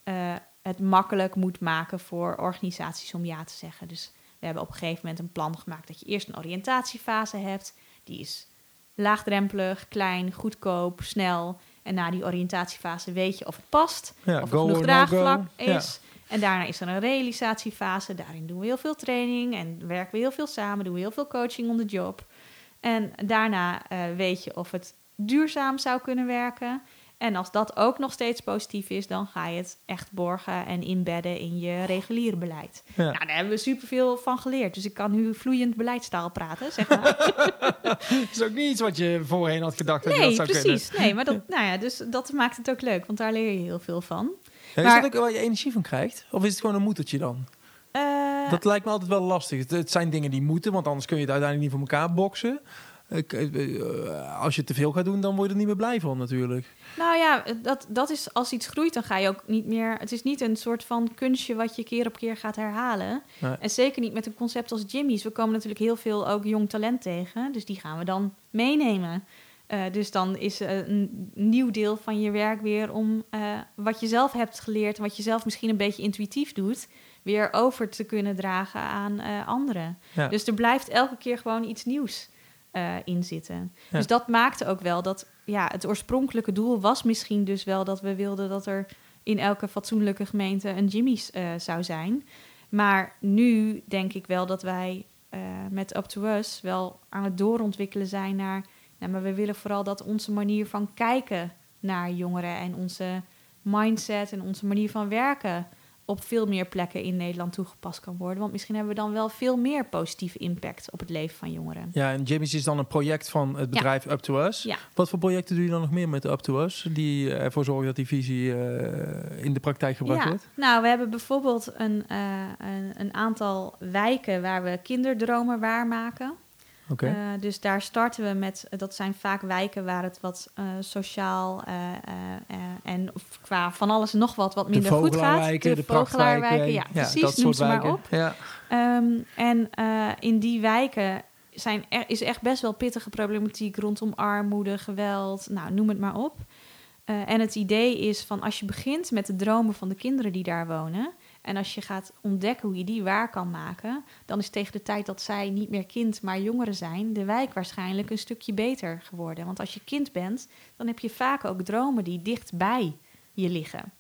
eh, het makkelijk moet maken voor organisaties om ja te zeggen. Dus we hebben op een gegeven moment een plan gemaakt... dat je eerst een oriëntatiefase hebt. Die is laagdrempelig, klein, goedkoop, snel... En na die oriëntatiefase weet je of het past, Ja, of er genoeg no draagvlak. Ja. is. En daarna is er een realisatiefase. Daarin doen we heel veel training en werken we heel veel samen. Doen we heel veel coaching on the job. En daarna eh, weet je of het duurzaam zou kunnen werken. En als dat ook nog steeds positief is, dan ga je het echt borgen en inbedden in je reguliere beleid. Ja. Nou, daar hebben we superveel van geleerd. Dus ik kan nu vloeiend beleidstaal praten, zeg maar. Dat is ook niet iets wat je voorheen had gedacht dat je nee, dat zou precies. Nee, maar dat, nou ja, dus dat maakt het ook leuk, want daar leer je heel veel van. kunnen. Ja, Maar- Is dat ook waar je energie van krijgt? Of is het gewoon een moedertje dan? Eh, Dat lijkt me altijd wel lastig. Het, het zijn dingen die moeten, want anders kun je het uiteindelijk niet voor elkaar boksen. Eh, eh, als je te veel gaat doen, dan word je er niet meer blij van natuurlijk. Nou ja, dat, dat is als iets groeit, dan ga je ook niet meer. Het is niet een soort van kunstje wat je keer op keer gaat herhalen. Nee. En zeker niet met een concept als Jimmy's. We komen natuurlijk heel veel ook jong talent tegen. Dus die gaan we dan meenemen. Eh, dus dan is een nieuw deel van je werk weer om wat je zelf hebt geleerd, wat je zelf misschien een beetje intuïtief doet, weer over te kunnen dragen aan anderen. Ja. Dus er blijft elke keer gewoon iets nieuws eh, in zitten. Ja. Dus dat maakte ook wel dat ja, het oorspronkelijke doel was misschien dus wel dat we wilden dat er in elke fatsoenlijke gemeente een Jimmy's eh, zou zijn. Maar nu denk ik wel dat wij eh, met Up to Us wel aan het doorontwikkelen zijn naar. Nou, maar we willen vooral dat onze manier van kijken naar jongeren en onze mindset en onze manier van werken op veel meer plekken in Nederland toegepast kan worden. Want misschien hebben we dan wel veel meer positieve impact op het leven van jongeren. Ja, en Jimmy's is dan een project van het bedrijf Up to Us. Ja. Wat voor projecten doe je dan nog meer met Up to Us? Die ervoor zorgen dat die visie eh, in de praktijk gebracht ja. wordt? Nou, we hebben bijvoorbeeld een, eh, een, een aantal wijken waar we kinderdromen waarmaken. Eh, dus daar starten we met, dat zijn vaak wijken waar het wat eh, sociaal eh, eh, eh, en of qua van alles en nog wat wat minder goed gaat. vogelaarwijken, de, vogelaarwijken, ja, prachtwijken, precies, dat noem soort ze maar op. Ja. Ehm, en eh, in die wijken zijn er, is echt best wel pittige problematiek rondom armoede, geweld, nou noem het maar op. Eh, en het idee is van als je begint met de dromen van de kinderen die daar wonen. En als je gaat ontdekken hoe je die waar kan maken, dan is tegen de tijd dat zij niet meer kind, maar jongeren zijn, de wijk waarschijnlijk een stukje beter geworden. Want als je kind bent, dan heb je vaak ook dromen die dichtbij je liggen.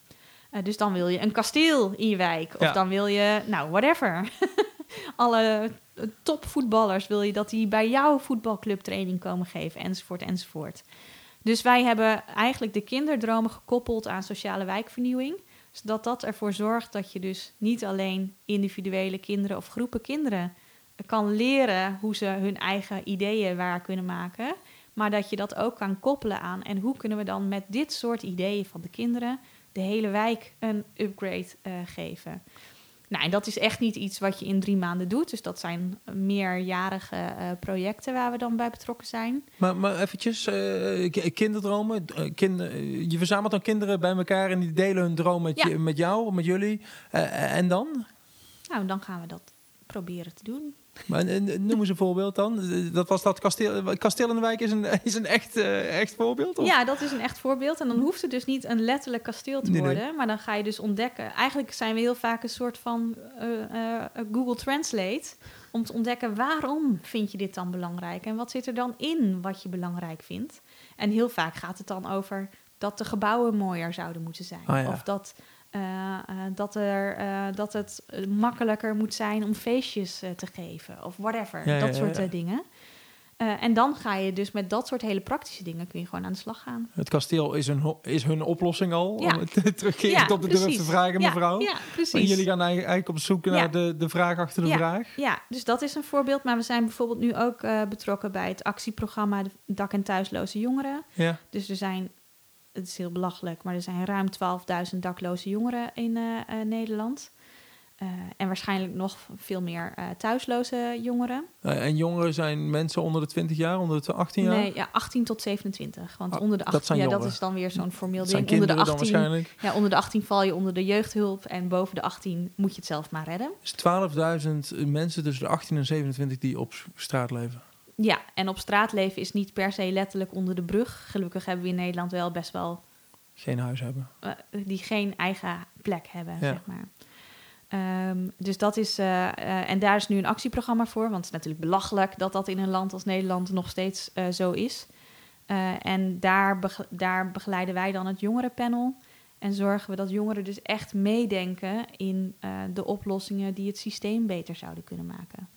Eh, dus dan wil je een kasteel in je wijk, of Ja. dan wil je, nou, whatever. Alle eh, topvoetballers wil je dat die bij jouw voetbalclub training komen geven, enzovoort, enzovoort. Dus wij hebben eigenlijk de kinderdromen gekoppeld aan sociale wijkvernieuwing zodat dat ervoor zorgt dat je dus niet alleen individuele kinderen of groepen kinderen kan leren hoe ze hun eigen ideeën waar kunnen maken, maar dat je dat ook kan koppelen aan en hoe kunnen we dan met dit soort ideeën van de kinderen de hele wijk een upgrade eh, geven. Nou, en dat is echt niet iets wat je in drie maanden doet. Dus dat zijn meerjarige eh, projecten waar we dan bij betrokken zijn. Maar, maar eventjes, eh, ki- kinderdromen. eh, kinder, je verzamelt dan kinderen bij elkaar en die delen hun droom met, Ja. je, met jou, met jullie. En dan? Nou, dan gaan we dat proberen te doen. Maar, eh, noem eens een voorbeeld dan. Eh, Dat was dat kasteel. Kasteel in de Wijk is een, is een echt, eh, echt voorbeeld? Of? Ja, dat is een echt voorbeeld. En dan hoeft het dus niet een letterlijk kasteel te Nee, nee. worden. Maar dan ga je dus ontdekken. Eigenlijk zijn we heel vaak een soort van eh, eh, Google Translate. Om te ontdekken waarom vind je dit dan belangrijk? En wat zit er dan in wat je belangrijk vindt? En heel vaak gaat het dan over dat de gebouwen mooier zouden moeten zijn. Ah, ja. Of dat, eh, eh, dat, er, eh, dat het makkelijker moet zijn om feestjes te geven. Of whatever. Ja, dat ja, soort ja. dingen. En dan ga je dus met dat soort hele praktische dingen... kun je gewoon aan de slag gaan. Het kasteel is hun, is hun oplossing al. Om het terugkerend op de durf te vragen, mevrouw. Ja, precies. jullie gaan eigenlijk op zoek naar de, de vraag achter de vraag. Ja, dus dat is een voorbeeld. Maar we zijn bijvoorbeeld nu ook betrokken bij het actieprogramma Dak- en Thuisloze Jongeren. Ja. Dus er zijn, het is heel belachelijk, maar er zijn ruim 12.000 dakloze jongeren in eh, eh, Nederland. Eh, en waarschijnlijk nog veel meer eh, thuisloze jongeren. En jongeren zijn mensen onder de 20 jaar, onder de 18 jaar? Nee, ja, 18 tot 27. Want Ah, onder de dat 18, zijn ja, dat jongeren. is dan weer zo'n formeel Dat ding. Onder de, kinderen 18, dan waarschijnlijk. ja, onder de 18 val je onder de jeugdhulp en boven de 18 moet je het zelf maar redden. Dus 12.000 mensen tussen de 18 en 27 die op straat leven. Ja, en op straat leven is niet per se letterlijk onder de brug. Gelukkig hebben we in Nederland wel best wel Geen huis hebben. eh, die geen eigen plek hebben, Ja. zeg maar. Ehm, dus dat is, eh, eh, en daar is nu een actieprogramma voor, want het is natuurlijk belachelijk dat dat in een land als Nederland nog steeds zo is. En daar, bege- daar begeleiden wij dan het jongerenpanel en zorgen we dat jongeren dus echt meedenken in de oplossingen die het systeem beter zouden kunnen maken.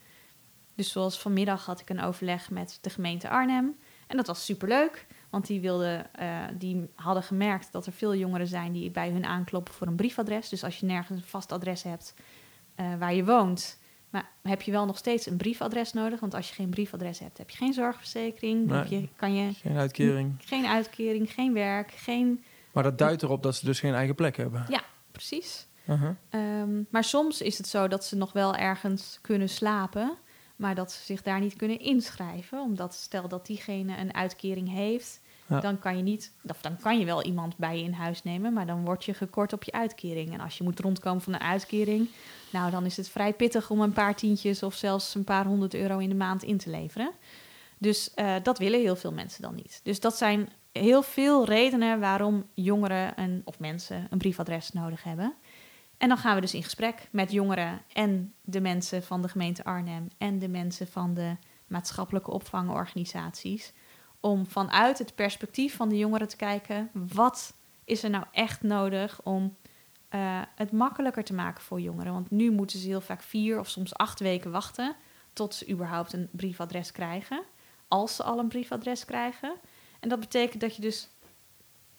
Dus zoals vanmiddag had ik een overleg met de gemeente Arnhem en dat was superleuk. Want die, wilden, eh, die hadden gemerkt dat er veel jongeren zijn die bij hun aankloppen voor een briefadres. Dus als je nergens een vast adres hebt eh, waar je woont, maar heb je wel nog steeds een briefadres nodig. Want als je geen briefadres hebt, heb je geen zorgverzekering. Nee. Heb je, kan je Geen uitkering. geen uitkering, geen werk, geen. Maar dat duidt erop dat ze dus geen eigen plek hebben. Ja, precies. Uh-huh. Ehm, maar soms is het zo dat ze nog wel ergens kunnen slapen, maar dat ze zich daar niet kunnen inschrijven. Omdat stel dat diegene een uitkering heeft, Ja. dan kan je niet, of dan kan je wel iemand bij je in huis nemen, maar dan word je gekort op je uitkering. En als je moet rondkomen van een uitkering, nou dan is het vrij pittig om een paar tientjes of zelfs een paar honderd euro in de maand in te leveren. Dus eh, dat willen heel veel mensen dan niet. Dus dat zijn heel veel redenen waarom jongeren een, of mensen een briefadres nodig hebben. En dan gaan we dus in gesprek met jongeren en de mensen van de gemeente Arnhem en de mensen van de maatschappelijke opvangorganisaties. Om vanuit het perspectief van de jongeren te kijken, wat is er nou echt nodig om uh, het makkelijker te maken voor jongeren? Want nu moeten ze heel vaak vier of soms acht weken wachten tot ze überhaupt een briefadres krijgen. Als ze al een briefadres krijgen. En dat betekent dat je dus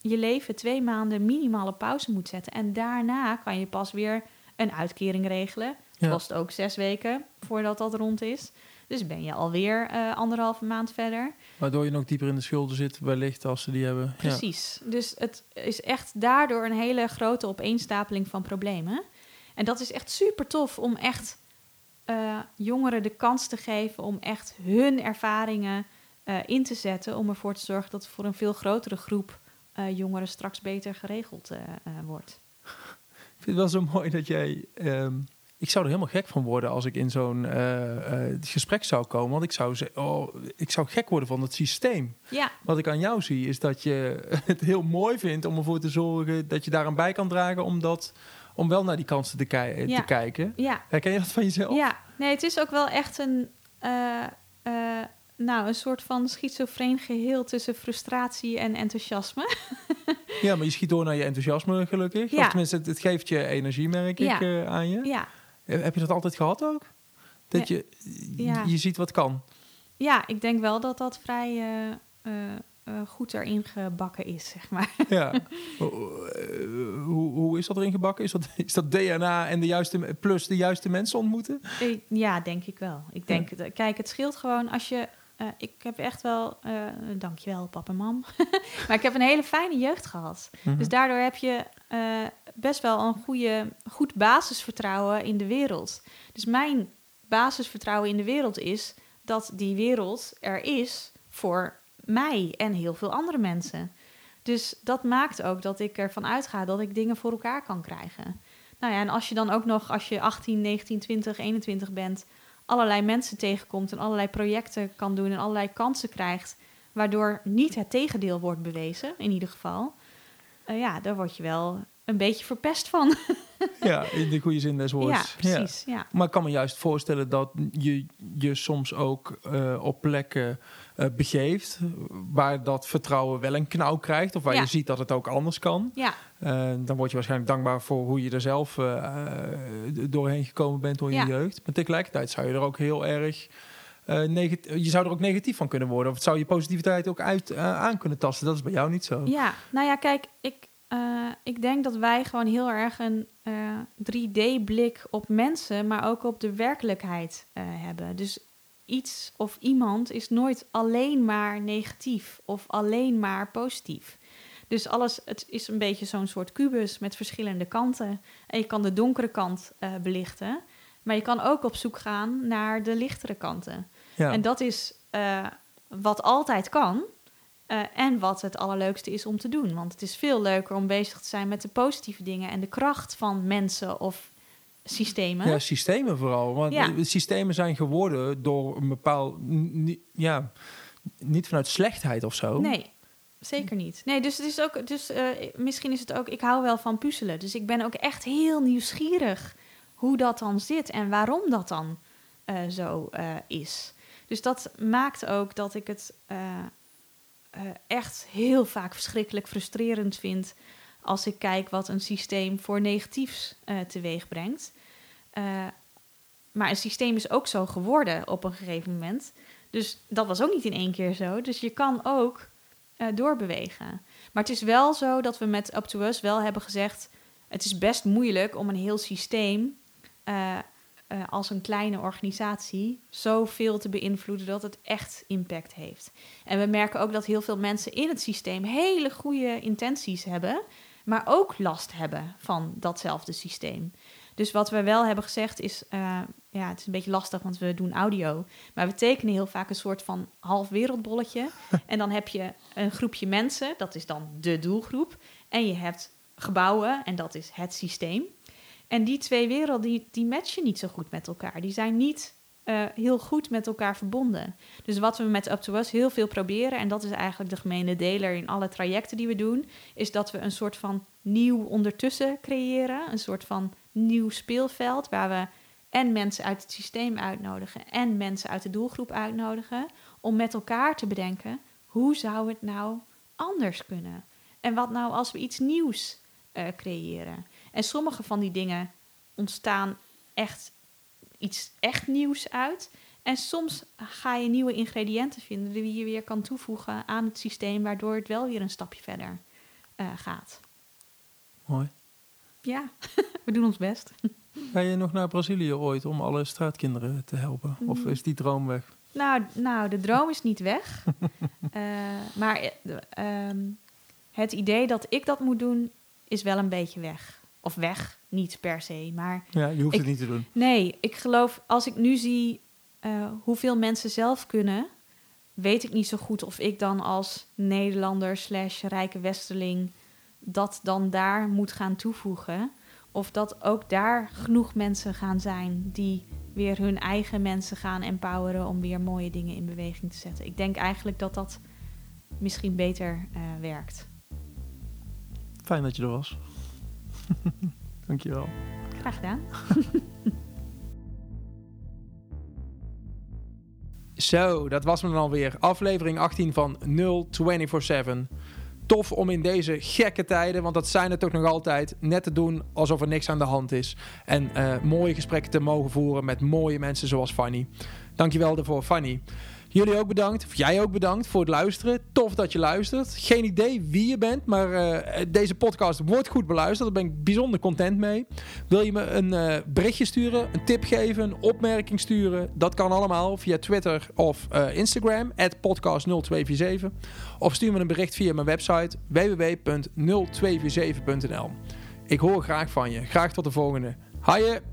je leven twee maanden minimale pauze moet zetten. En daarna kan je pas weer een uitkering regelen. Het kost ook zes weken voordat dat rond is. Dus ben je alweer uh, anderhalve maand verder. Waardoor je nog dieper in de schulden zit, wellicht als ze die hebben. Precies. Dus het is echt daardoor een hele grote opeenstapeling van problemen. En dat is echt super tof om echt uh, jongeren de kans te geven om echt hun ervaringen uh, in te zetten. Om ervoor te zorgen dat voor een veel grotere groep uh, jongeren straks beter geregeld wordt. Ik vind het wel zo mooi dat jij. Um, ik zou er helemaal gek van worden als ik in zo'n gesprek zou komen. Want ik zou, zeggen, oh, ik zou gek worden van het systeem. Ja. Wat ik aan jou zie, is dat je het heel mooi vindt om ervoor te zorgen dat je daaraan bij kan dragen. Omdat om wel naar die kansen te, te kijken. Ja. Herken je dat van jezelf? Ja, nee, het is ook wel echt een, uh, uh, nou, een soort van schizofreen geheel tussen frustratie en enthousiasme. ja, maar je schiet door naar je enthousiasme gelukkig. Ja. Of tenminste, het, het geeft je energie, merk ik, uh, aan je. Ja. Heb je dat altijd gehad ook? Dat je, je ziet wat kan? Ja, ik denk wel dat dat vrij uh, goed erin gebakken is, zeg maar. Ja. hoe, hoe is dat erin gebakken? Is dat, is dat DNA en de juiste, plus de juiste mensen ontmoeten? Ja, denk ik wel. Ik denk, kijk, het scheelt gewoon als je... Uh, ik heb echt wel, uh, dankjewel papa en mam, maar ik heb een hele fijne jeugd gehad. Mm -hmm. Dus daardoor heb je uh, best wel een goede, goed basisvertrouwen in de wereld. Dus mijn basisvertrouwen in de wereld is dat die wereld er is voor mij en heel veel andere mensen. Dus dat maakt ook dat ik ervan uitga dat ik dingen voor elkaar kan krijgen. Nou ja, en als je dan ook nog, als je 18, 19, 20, 21 bent, allerlei mensen tegenkomt en allerlei projecten kan doen en allerlei kansen krijgt, waardoor niet het tegendeel wordt bewezen, in ieder geval. Uh, ja, daar word je wel een beetje verpest van. ja, in de goede zin des woords. Ja, precies. Ja. Maar ik kan me juist voorstellen dat je je soms ook uh, op plekken uh, begeeft waar dat vertrouwen wel een knauw krijgt of waar ja. je ziet dat het ook anders kan. Ja. Uh, dan word je waarschijnlijk dankbaar voor hoe je er zelf doorheen gekomen bent door je Ja. jeugd. Maar tegelijkertijd zou je er ook heel erg je zou er ook negatief van kunnen worden. Of het zou je positiviteit ook uit aan kunnen tasten. Dat is bij jou niet zo. Ja, nou ja, kijk, ik, uh, ik denk dat wij gewoon heel erg een uh, 3D-blik op mensen, maar ook op de werkelijkheid uh, hebben. Dus iets of iemand is nooit alleen maar negatief of alleen maar positief. Dus alles, het is een beetje zo'n soort kubus met verschillende kanten. En je kan de donkere kant belichten, maar je kan ook op zoek gaan naar de lichtere kanten. Ja. En dat is wat altijd kan. Uh, en wat het allerleukste is om te doen. Want het is veel leuker om bezig te zijn met de positieve dingen en de kracht van mensen of systemen. Ja, systemen vooral. Want Ja. de systemen zijn geworden door een bepaald. Ja, niet vanuit slechtheid of zo. Nee, zeker niet. Nee, dus het is ook. Dus uh, misschien is het ook. Ik hou wel van puzzelen. Dus ik ben ook echt heel nieuwsgierig hoe dat dan zit en waarom dat dan uh, zo is. Dus dat maakt ook dat ik het uh, echt heel vaak verschrikkelijk frustrerend vind als ik kijk wat een systeem voor negatiefs uh, teweeg brengt. Uh, maar een systeem is ook zo geworden op een gegeven moment. Dus dat was ook niet in één keer zo. Dus je kan ook doorbewegen. Maar het is wel zo dat we met Up to Us wel hebben gezegd... het is best moeilijk om een heel systeem... Uh, als een kleine organisatie zoveel te beïnvloeden dat het echt impact heeft. En we merken ook dat heel veel mensen in het systeem hele goede intenties hebben, maar ook last hebben van datzelfde systeem. Dus wat we wel hebben gezegd is, uh, ja, het is een beetje lastig, want we doen audio, maar we tekenen heel vaak een soort van half wereldbolletje. en dan heb je een groepje mensen, dat is dan de doelgroep, en je hebt gebouwen, en dat is het systeem. En die twee werelden, die, die matchen niet zo goed met elkaar. Die zijn niet eh, heel goed met elkaar verbonden. Dus wat we met Up to Us heel veel proberen, en dat is eigenlijk de gemene deler in alle trajecten die we doen, is dat we een soort van nieuw ondertussen creëren. Een soort van nieuw speelveld waar we en mensen uit het systeem uitnodigen en mensen uit de doelgroep uitnodigen om met elkaar te bedenken hoe zou het nou anders kunnen? En wat nou als we iets nieuws uh, creëren? En sommige van die dingen ontstaan echt iets echt nieuws uit. En soms ga je nieuwe ingrediënten vinden die je weer kan toevoegen aan het systeem, waardoor het wel weer een stapje verder uh, gaat. Mooi. Ja, we doen ons best. Ga je nog naar Brazilië ooit om alle straatkinderen te helpen? Of mm. is die droom weg? Nou, nou de droom is niet weg. uh, maar uh, het idee dat ik dat moet doen, is wel een beetje weg. Of weg, niet per se. Maar ja, je hoeft het niet te doen. Nee, ik geloof als ik nu zie uh, hoeveel mensen zelf kunnen, weet ik niet zo goed of ik dan als Nederlander slash rijke westerling dat dan daar moet gaan toevoegen. Of dat ook daar genoeg mensen gaan zijn die weer hun eigen mensen gaan empoweren om weer mooie dingen in beweging te zetten. Ik denk eigenlijk dat dat misschien beter uh, werkt. Fijn dat je er was. Dankjewel. Graag gedaan. Zo, dat was me dan alweer. Aflevering 18 van 0247. Tof om in deze gekke tijden, want dat zijn het toch nog altijd, net te doen alsof er niks aan de hand is. En uh, mooie gesprekken te mogen voeren met mooie mensen zoals Fanny. Dankjewel daarvoor, Fanny. Jullie ook bedankt, of jij ook bedankt voor het luisteren. Tof dat je luistert. Geen idee wie je bent, maar uh, deze podcast wordt goed beluisterd. Daar ben ik bijzonder content mee. Wil je me een uh, berichtje sturen, een tip geven, een opmerking sturen? Dat kan allemaal via Twitter of uh, Instagram, podcast0247. Of stuur me een bericht via mijn website www.0247.nl. Ik hoor graag van je. Graag tot de volgende. Haaien!